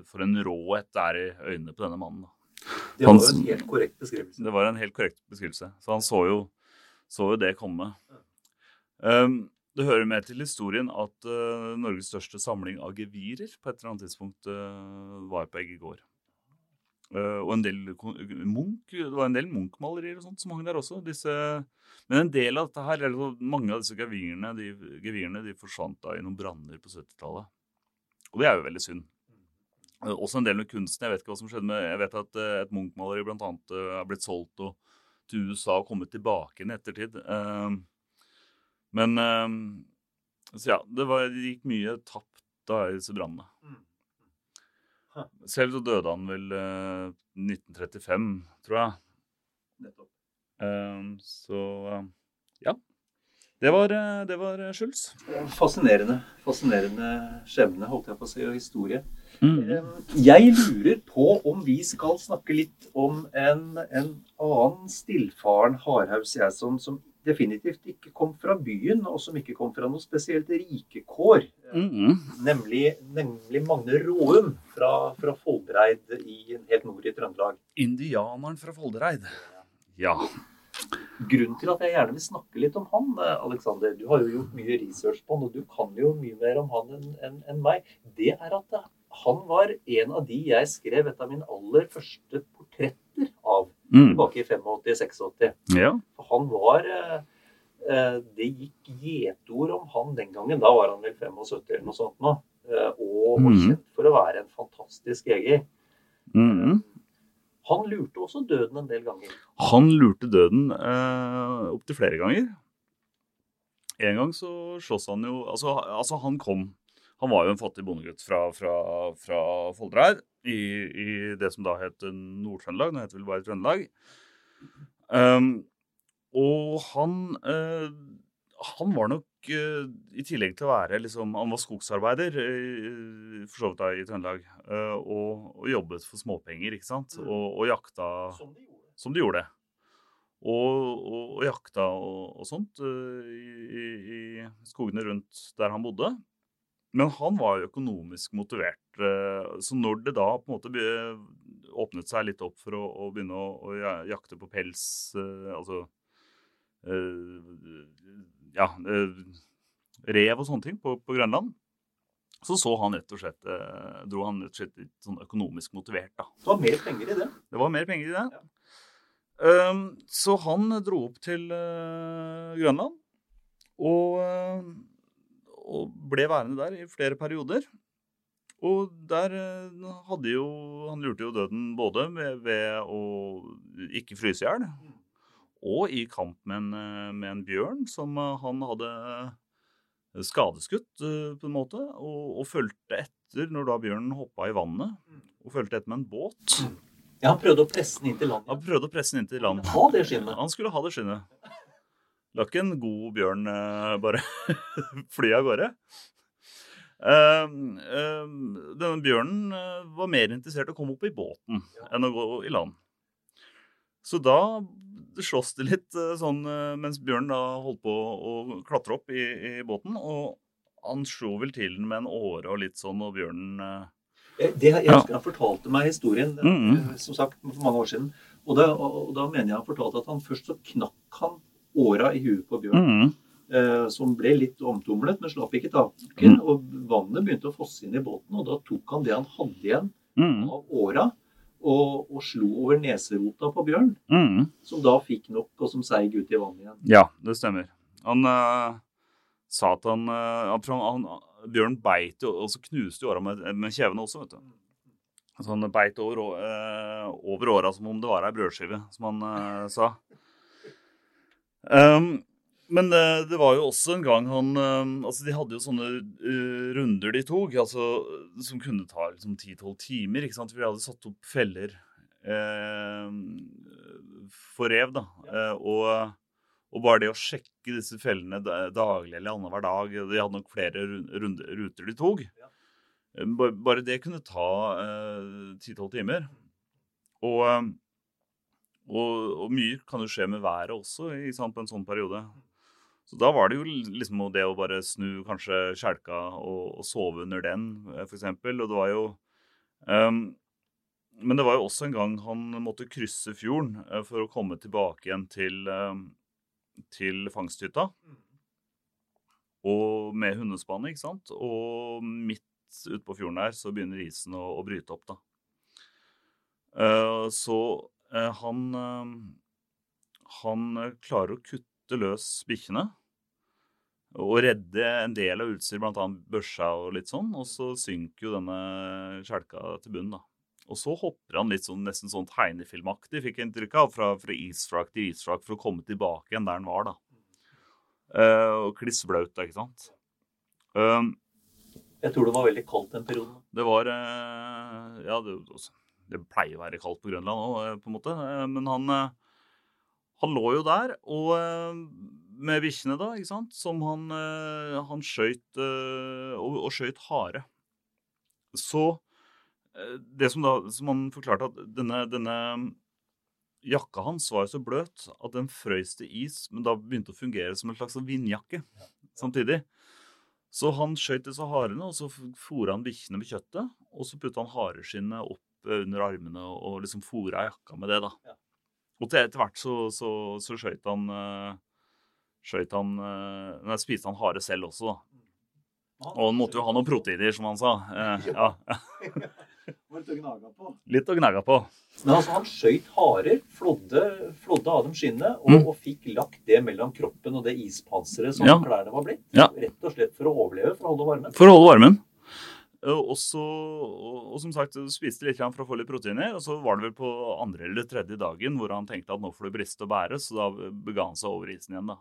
for en råhet det er i øynene på denne mannen. Det var en helt korrekt beskrivelse. Det var en helt korrekt beskrivelse. Så han så jo, så jo det komme. Um, det hører med til historien at uh, Norges største samling av gevirer på et eller annet tidspunkt uh, var på Eggegård. Uh, og en del Munch, det var en del Munch-malerier og sånt som hang der også. Disse, men en del av dette her, eller mange av disse gevirene de, gevirene, de forsvant da i noen branner på 70-tallet. Og det er jo veldig synd. Eh, også en del med kunsten. Jeg vet ikke hva som skjedde med Jeg vet at eh, et Munch-maleri bl.a. Eh, er blitt solgt og, til USA og kommet tilbake i ettertid. Men Så ja, det, var, det gikk mye tapt da i disse brannene. Mm. Selv så døde han vel 1935, tror jeg. Nettopp. Så ja. Det var, det var Schultz. Fascinerende. Fascinerende skjebne, holdt jeg på å si, og historie. Mm. Jeg lurer på om vi skal snakke litt om en, en annen stillfaren hardhaus, jeg, som, som, definitivt ikke kom fra byen, og som ikke kom fra noe spesielt rike kår. Mm. Nemlig, nemlig, Magne Råum fra, fra Foldereid i, helt nord i Trøndelag. Indianeren fra Foldereid. Ja. Grunnen til at jeg gjerne vil snakke litt om han, Alexander, du har jo gjort mye research på han, og du kan jo mye mer om han enn en, en meg, det er at han var en av de jeg skrev et av mine aller første portretter av mm. tilbake i 85-86. Ja. Han var eh, eh, Det gikk gjetord om han den gangen. Da var han vel 75 eller noe sånt nå. Eh, og var mm. kjent for å være en fantastisk jeger. Mm. Han lurte også døden en del ganger. Han lurte døden eh, opptil flere ganger. En gang så slåss han jo altså, altså han kom han var jo en fattig bondegutt fra, fra, fra Foldereid i, i, det som da het Nord-Trøndelag. Nå heter det vel bare Trøndelag. Um, og han, eh, han var nok i tillegg til å være liksom, Han var skogsarbeider uh, for så vidt da i Trøndelag. Og, og, jobbet for småpenger, ikke sant. Mm. Og, og jakta som de gjorde. Som de gjorde. Og, og, jakta og, sånt i, i, skogene rundt der han bodde. Men han var jo økonomisk motivert. Eh, så når det da på en måte åpnet seg litt opp for å, å begynne å, å, jakte på pels, eh, altså eh, Ja, rev og sånne ting på, på, Grønland, så så han rett og slett dro han rett og slett litt sånn økonomisk motivert. da. Det var mer penger i det? Det var mer penger i det. Ja. Um, så han dro opp til Grønland. Og og ble værende der i flere perioder. Og der eh, hadde jo Han lurte jo døden både ved, ved å ikke fryse i hjel, og i kamp med en, eh, med en, bjørn som eh, han hadde skadeskutt på en måte, og, og fulgte etter når da bjørnen hoppa i vannet, og fulgte etter med en båt. Ja, Han prøvde å presse den inn til land. Han prøvde å presse den inn til land. Ha det skinnet. Han skulle ha det skinnet. La ikke en god bjørn bare fly av gårde. Uh, uh, denne bjørnen var mer interessert i å komme opp i båten enn å gå i land. Så da slåss det litt sånn mens Bjørn da holdt på å klatre opp i, i båten. Og han slo vel til den med en åre og litt sånn, og bjørnen det, jeg husker Han fortalte meg historien mm -hmm. som sagt, for mange år siden. Og da, og da, mener jeg han fortalte at han først så knakk han åra i huet på bjørn. Mm -hmm. eh, som ble litt omtumlet, men slapp ikke taket. Mm. Og vannet begynte å fosse inn i båten, og da tok han det han hadde igjen mm. av åra. Og, og, slo over neserota på bjørn, mm. som da fikk nok, og som seig ut i vannet igjen. Ja, det stemmer. Han uh, sa at han, uh, han Bjørn beit jo, og så knuste jo åra med, med kjevene også, vet du. Så han beit over, uh, over åra som om det var ei brødskive, som han sa. Um, men det, det, var jo også en gang han um, Altså, de hadde jo sånne uh, runder de tok, altså, som kunne ta liksom 10-12 timer. ikke sant? For de hadde satt opp feller for rev, da. og og bare det å sjekke disse fellene daglig eller annenhver dag De hadde nok flere ruter de tok. Eh, bare det kunne ta eh, ti-tolv eh, timer. Og, eh, og, og, mye kan jo skje med været også sant, på en sånn periode. Så da var det jo liksom det å bare snu kanskje kjelka og, og sove under den, f.eks. Og det var jo um, Men det var jo også en gang han måtte krysse fjorden for å komme tilbake igjen til um, til fangsthytta. Og med hundespannet, ikke sant. Og midt ute på fjorden der så begynner isen å, å bryte opp, da. Uh, så uh, han uh, Han klarer å kutte løs bikkjene. Og redde en del av utstyret, bl.a. børsa og litt sånn. Og så synker jo denne kjelka til bunnen, da. Og så hopper han litt sånn, nesten sånn tegnefilmaktig, fikk jeg inntrykk av, fra, fra isfrak til isfrak for å komme tilbake igjen der han var, da. Uh, og kliss blaut, ikke sant. Uh, jeg tror det var veldig kaldt den perioden. Det var uh, Ja, det, det, pleier å være kaldt på Grønland òg, på en måte. men han, han lå jo der, og med bikkjene, da, ikke sant, som han, han skøyt og, og skøyt hare. Så Eh, det som, da, som han forklarte, at denne, denne, jakka hans var jo så bløt at den frøys til is, men da begynte å fungere som en slags vindjakke samtidig. Så han skjøt disse harene, og så fôra han bikkjene med kjøttet. Og så putta han hareskinnet opp eh, under armene og liksom fôra jakka med det. da. Og til etter hvert så, så, så skjøt han, uh, skjøt han uh, Nei, spiste han hare selv også, da. Og han måtte jo ha noen proteiner, som han sa. Uh, ja. litt å gnage på. Litt å gnage på. Men altså, han skøyt harer, flådde, flådde, av dem skinnet, og, mm. og, fikk lagt det mellom kroppen og det ispanseret som ja. klærne var blitt. Ja. Rett og slett for å overleve, for å holde varmen. For å holde varmen. Og, så, og, som sagt, spiste litt for å få litt proteiner. Og så var det vel på andre eller tredje dagen hvor han tenkte at nå får det briste og bære, så da bega han seg over isen igjen. da.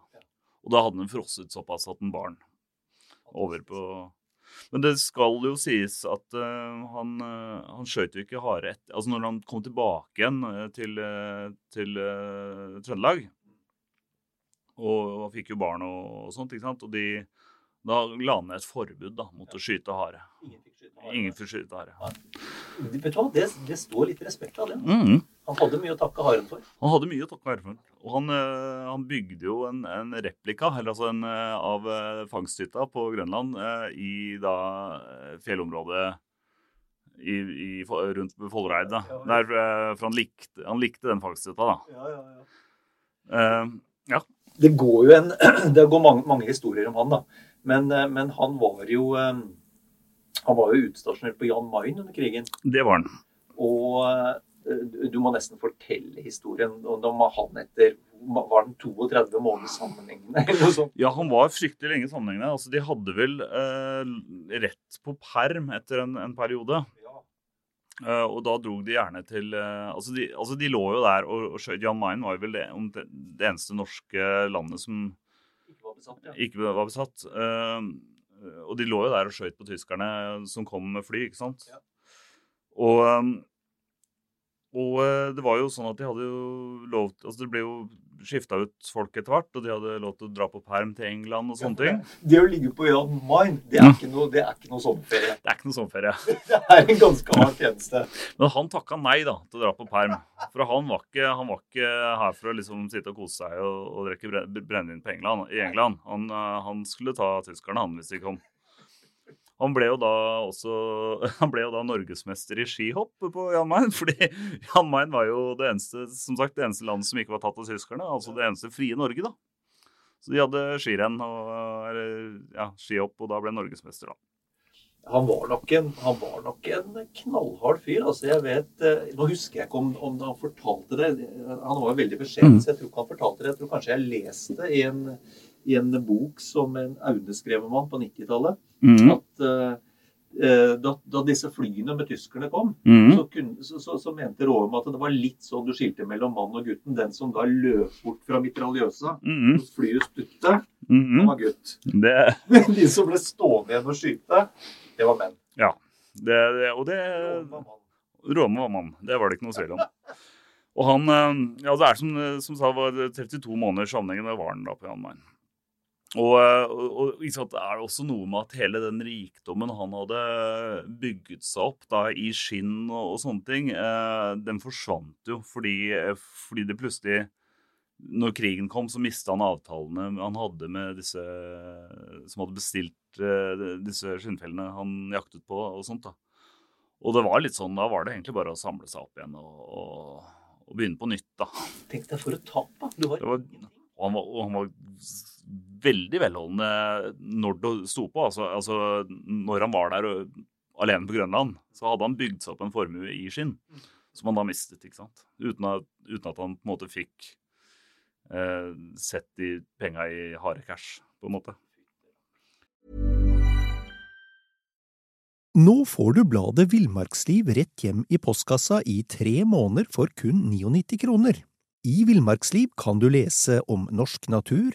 Og da hadde han frosset såpass at den bar over på men det skal jo sies at uh, han, uh, han skjøt jo ikke hare etter Altså når han kom tilbake igjen til, til, uh, Trøndelag og, og fikk jo barn og, og sånt, ikke sant. Og de, da la han ned et forbud da, mot ja. å skyte hare. Ingen fikk skyte hare. Vet du hva, det, det, står litt respekt av det. Mm. Han hadde mye å takke haren for. Han hadde mye å takke haren for. Og han, øh, han bygde jo en, en replika altså en, øh, av øh, fangsthytta på Grønland i da fjellområdet i, i, rundt Folreid. Da. Der, for han likte, han likte den fangsthytta, da. Ja, ja, ja. Uh, ja. Det går jo en, det går mange, mange historier om han, da. Men, men han var jo han var jo utstasjonert på Jan Mayen under krigen. Det var han. Og eh, du må nesten fortelle historien om han etter var den 32 måneder sammenhengende? eller noe sånt? Ja, han var fryktelig lenge sammenhengende. Altså, de hadde vel eh, rett på perm etter en, en periode. Ja. Eh, og da dro de gjerne til eh, altså, de, altså, de, lå jo der og, og. Jan Mayen var jo vel det, det, eneste norske landet som var besatt. Ja. Ikke var besatt. Eh, og de lå jo der og skjøt på tyskerne som kom med fly, ikke sant. Ja. Og, um, og eh, det var jo sånn at de hadde jo lov Altså det ble jo skifta ut folk etter hvert, og de hadde lov til å dra på perm til England og sånne ting. Det å ligge på Jan Mayen, det er ikke noe, det er ikke noe sommerferie. Det er ikke noe sommerferie. Det er en ganske hard tjeneste. Men han takka nei da, til å dra på perm. For han var ikke, han var ikke her for å liksom sitte og kose seg og, og drikke brennevin på England, i England. Han, eh, han skulle ta tyskerne, han, hvis de kom. Han ble jo da også Han ble jo da norgesmester i skihopp på Jan Mayen. Fordi Jan Mayen var jo det eneste som sagt, det eneste landet som ikke var tatt av tyskerne. Altså det eneste frie Norge, da. Så de hadde skirenn og ja, skihopp, og da ble norgesmester, da. Han var nok en, han var nok en knallhard fyr. altså jeg vet, eh, Nå husker jeg ikke om, om han fortalte det. Han var jo veldig beskjeden, så jeg tror ikke han fortalte det. Jeg tror kanskje jeg leste i en, i en bok som en Aune skrev om han på 90-tallet. Mm. At eh, eh, da, da disse flyene med tyskerne kom, Mm. så, kunne, så, så, så mente Råum at det var litt sånn du skilte mellom mann og gutten. Den som da løp bort fra mitraljøsa Mm. flyet stutte, Mm. han var gutt. Det, De som ble stående igjen og skyte, det var menn. ja. Det, det, og det Råme var mann. Rome var mann. Det var det ikke noe tvil om. Og han eh, Ja, det er som, som sa, var 32 måneder sammenhengende var han da på Jan Mayen. Og, og, og sant, det er også noe med at hele den rikdommen han hadde bygget seg opp da i skinn og, og sånne ting, eh, den forsvant jo fordi, eh, fordi det plutselig Når krigen kom, så mista han avtalene han hadde med disse som hadde bestilt eh, disse skinnfellene han jaktet på og sånt. da. Og det var litt sånn, da var det egentlig bare å samle seg opp igjen og, begynne på nytt, da. Tenk deg for et tap, da. Du har Det var- ingenting. Og han var, og han var veldig velholdende når det sto på. Altså, altså når han var der og, alene på Grønland, så hadde han bygd seg opp en formue i skinn som han da mistet, ikke sant. Uten at, uten at han på en måte fikk eh, sett de penga i harde cash, på en måte. Nå får du bladet Villmarksliv rett hjem i postkassa i tre måneder for kun 99 kroner. I Villmarksliv kan du lese om norsk natur,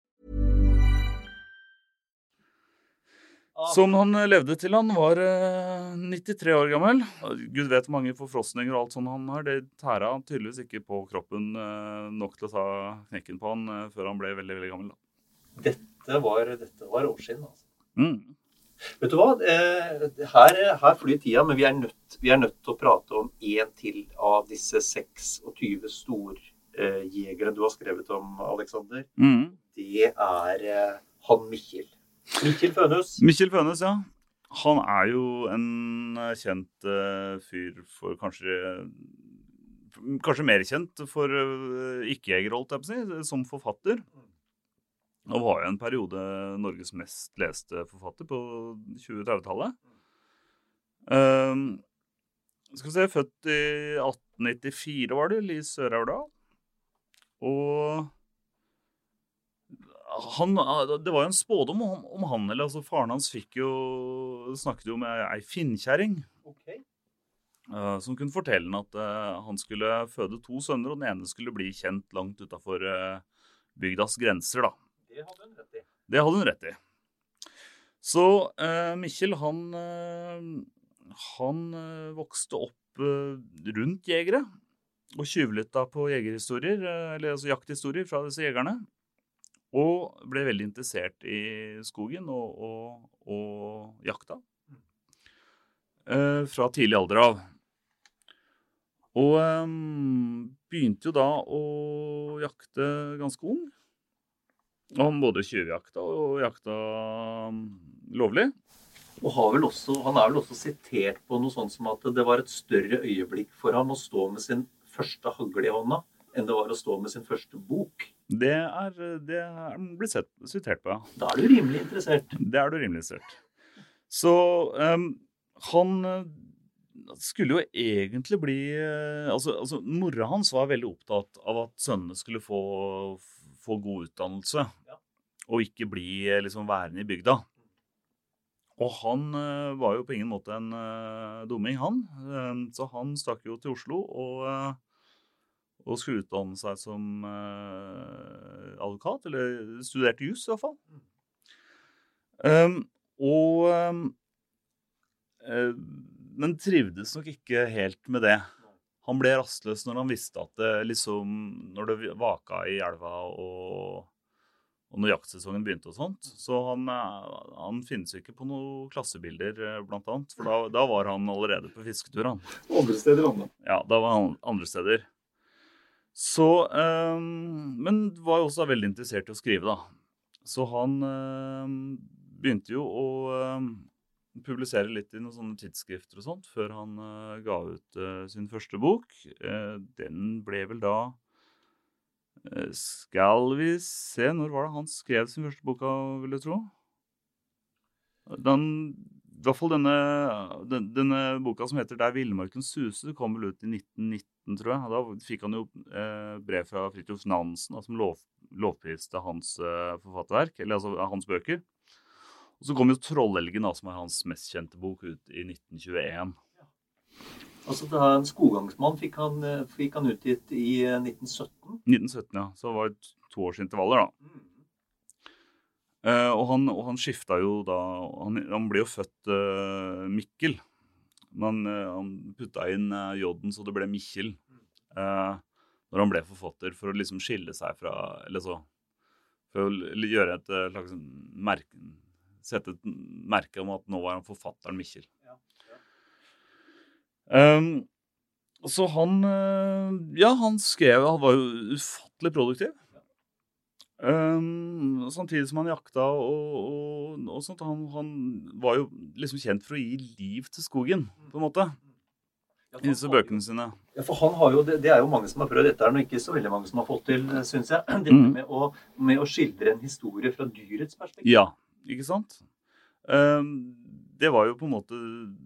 Som han eh, levde til han var eh, 93 år gammel. Gud vet hvor mange forfrosninger og alt sånt han har. Det tæra tydeligvis ikke på kroppen eh, nok til å ta knekken på han eh, før han ble veldig veldig gammel. Da. Dette var, dette var årskinn, altså. Mm. Vet du hva? Eh, Her, her flyr tida, men vi er, nødt, vi er nødt til å prate om én til av disse 26 storjegerne du har skrevet om, Aleksander. Mm. Det er eh, han Mikkjel. Mikkjel Fønhus. Mikkel Fønes, ja. Han er jo en eh, kjent uh, fyr for kanskje Kanskje mer kjent for uh, ikke-jegere, holdt jeg på å si, som forfatter. Og var jo en periode Norges mest leste forfatter på 2030-tallet. Um, skal vi se, født i 1894 var det, Lise Sør-Aurdal. Og han, det var jo en spådom om, om han, eller altså faren hans fikk jo, snakket jo med ei finnkjerring. okay. uh, som kunne fortelle han at uh, han skulle føde to sønner, og den ene skulle bli kjent langt utafor bygdas grenser. da. Det hadde hun rett i. Det hadde hun rett i. Så eh, Mikkjel, han, eh, han eh, vokste opp eh, rundt jegere og tjuvlytta på jegerhistorier, eh, eller altså jakthistorier fra disse jegerne. Og ble veldig interessert i skogen og, og, og jakta. Eh, fra tidlig alder av. Og eh, begynte jo da å jakte ganske ung. Han både tjuvjakta og jakta um, lovlig. Og også, han er vel også sitert på noe sånt som at det var et større øyeblikk for ham å stå med sin første hagle i hånda enn det var å stå med sin første bok. Det er, det er blitt sett, sitert på, ja. Da er du rimelig interessert. Det er du rimelig interessert. Så um, han eh, skulle jo egentlig bli eh, altså, altså, Mora hans var veldig opptatt av at sønnene skulle få, få god utdannelse. Ja. Og ikke bli liksom værende i bygda. Og han var jo på ingen måte en uh, dumming, han. Uh, så han stakk jo til Oslo og, og skulle utdanne seg som advokat. Eller studerte jus i hvert fall. Um, og Men trivdes nok ikke helt med det. Han ble rastløs når han visste at det liksom Når det vaka i elva og og når jaktsesongen begynte og sånt. Så han, eh, han finnes jo ikke på noen klassebilder, eh, blant annet. For da, da var han allerede på fisketur, han. Andre steder, han da? Ja, da var han andre steder. Så øh, Men var jo også veldig interessert i å skrive, da. Så han øh, begynte jo å øh, publisere litt i noen sånne tidsskrifter og sånt før han ga ut sin første bok. den ble vel da skal vi se Når var det han skrev sin første bok, vil du tro? Den, I hvert fall denne, den, denne, boka som heter 'Der villmarken suser', kom vel ut i 1919, tror jeg. Da fikk han jo eh, brev fra Fridtjof Nansen som lov, lovpriste hans eh, forfatterverk, eller altså hans bøker. Og så kom jo 'Trollelgen', som er hans mest kjente bok, ut i 1921. Altså da En skoggangsmann fikk han, eh, fikk han utgitt i 1917? Eh, 1917, ja. Så det var to års intervaller, da. Mm. Uh, og han, og han skifta jo da Han, han ble jo født uh, Mikkel. Men uh, han putta inn J-en så det ble Mikkjel. når han ble forfatter, for å liksom skille seg fra Eller så For å gjøre et slags merke Sette et merke om at nå var han forfatteren Mikkjel. Ja. Um, så han Ja, han skrev Han var jo ufattelig produktiv. Um, samtidig som han jakta og, og, og sånt. Han, han, var jo liksom kjent for å gi liv til skogen, på en måte. I disse bøkene sine. Ja, for han har jo, det, det er jo mange som har prøvd dette, er det ikke så veldig mange som har fått til, syns jeg. Dette mm. med, å, med, å, skildre en historie fra dyrets perspektiv. Ja, ikke sant? Um, det var jo på en måte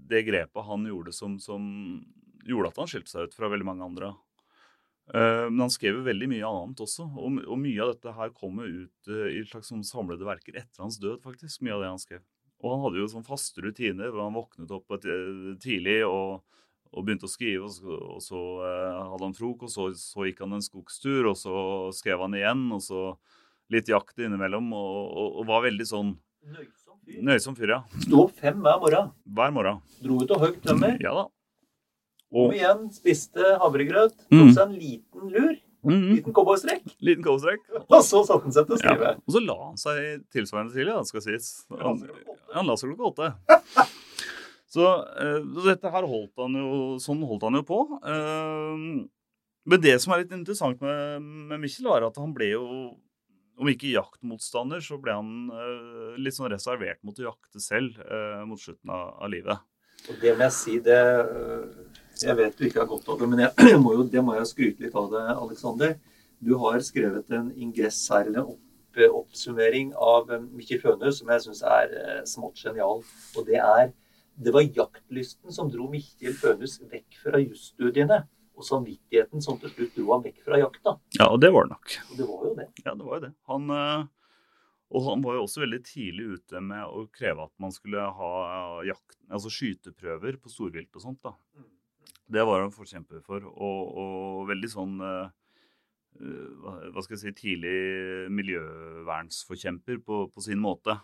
det grepet han gjorde som, som gjorde at han skilte seg ut fra veldig mange andre. Uh, men han skrev jo veldig mye annet også, og, mye av dette her kommer ut uh, i slags sånn samlede verker etter hans død, faktisk. Mye av det han skrev. Og han hadde jo sånn faste rutiner hvor han våknet opp tidlig og, og begynte å skrive, og så, og så hadde han frokost, og så, så, gikk han en skogstur, og så skrev han igjen, og så litt jakt innimellom, og, og, og var veldig sånn Nøysom Nøysom fyr, ja. Sto opp fem hver morgen. Hver morgen. Dro ut og høgg tømmer. Ja da. Og... Igjen, spiste havregrøt. Tok mm. seg en liten lur. Mm. Liten cowboystrekk. Liten cowboystrekk. Og så satte han seg til å skrive. Ja. Og så la han seg tilsvarende tidlig, ja, skal sies. Han, han la seg klokka åtte. så, uh, dette her holdt han jo Sånn holdt han jo på. Uh, men det som er litt interessant med, med Michel, var at han ble jo om ikke jaktmotstander, så ble han uh, litt sånn reservert mot å jakte selv mot slutten av, av, livet. Og Det må jeg si, det Jeg vet du ikke har godt av det, men jeg, må jo, det må jeg skryte litt av det, Aleksander. Du har skrevet en ingress her, eller en opp, oppsummering av Mikkel Fønhus, som jeg syns er smått genial. Og det er Det var jaktlysten som dro Mikkel Fønhus vekk fra jusstudiene og samvittigheten som til slutt dro ham vekk fra jakta. Ja, og det var det nok. Og det var jo det. Ja, det var jo det. Han, eh, og han var jo også veldig tidlig ute med å kreve at man skulle ha jakt, altså skyteprøver på storvilt og sånt. da. Mm. Det var han forkjemper for. Og, og veldig sånn uh, hva skal jeg si, tidlig miljøvernsforkjemper på, på sin måte.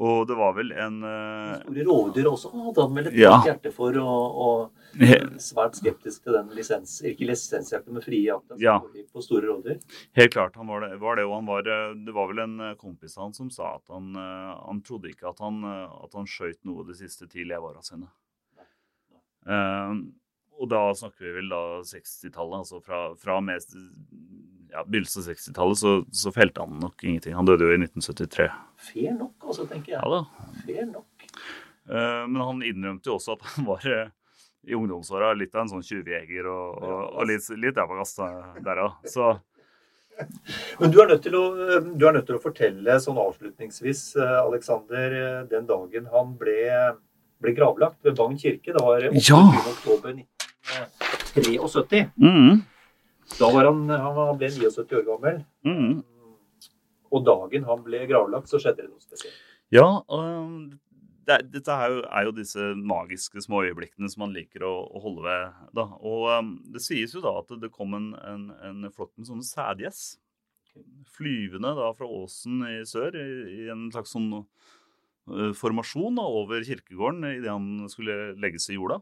Og det var vel en uh, Store rovdyr også hadde han vel et ja. hjerte for, og, og svært skeptisk til den lisens, ikke lisensjakten, men frie jakta ja. på store rovdyr. Helt klart, han var det. Var det, og han var, det var vel en kompis av han som sa at han, han trodde ikke at han, at han skøyt noe de siste ti leveåra sine. Uh, og da snakker vi vel da 60-tallet, altså fra, fra mest ja, begynnelsen av 60-tallet så, så, felte han nok ingenting. Han døde jo i 1973. Fair nok, altså, tenker jeg. Ja da. Fair nok. Eh, men han innrømte jo også at han var eh, i ungdomsåra litt av en sånn tjuvjeger og, og, og litt, litt rævagass der òg. Så Men du er, nødt til å, du er nødt til å fortelle sånn avslutningsvis, eh, Aleksander, eh, den dagen han ble, ble gravlagt ved Bagn kirke. Det var 28. Ja. oktober 1973. mm, Da var han, han ble 79 år gammel. mm. Og dagen han ble gravlagt, så skjedde det noe spesielt. Ja, og det, dette er jo, er jo disse magiske små øyeblikkene som man liker å, å holde ved. Da. Og um, det sies jo da at det kom en, en, en flokk med sånne sædgjess. Flyvende da fra åsen i sør i, i en slags sånn formasjon da, over kirkegården idet han skulle legges i jorda.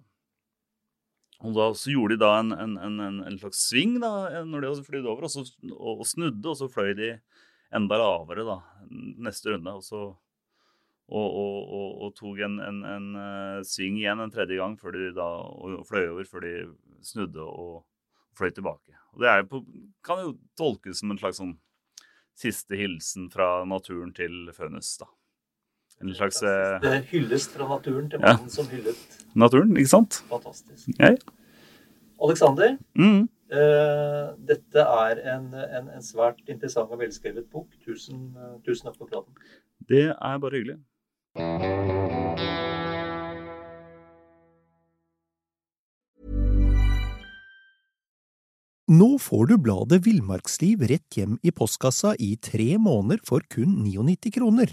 Og da så gjorde de da en, en, en, en, slags sving da, når de hadde flydd over, og, så, og, og snudde, og så fløy de enda lavere da, neste runde. Og så og, og, tok en, eh, sving igjen en tredje gang før de da og fløy over, før de snudde og fløy tilbake. Og det på, kan jo tolkes som en slags sånn siste hilsen fra naturen til Fønhus, da. En slags eh, Det er hyllest fra naturen til Ja. mannen som hyllet. naturen, ikke sant? Fantastisk. Ja. Aleksander, Mm. uh, dette er en, en, en svært interessant og velskrevet bok. Tusen, uh, tusen takk for praten. Det er bare hyggelig. Nå får du bladet Villmarksliv rett hjem i postkassa i tre måneder for kun 99 kroner.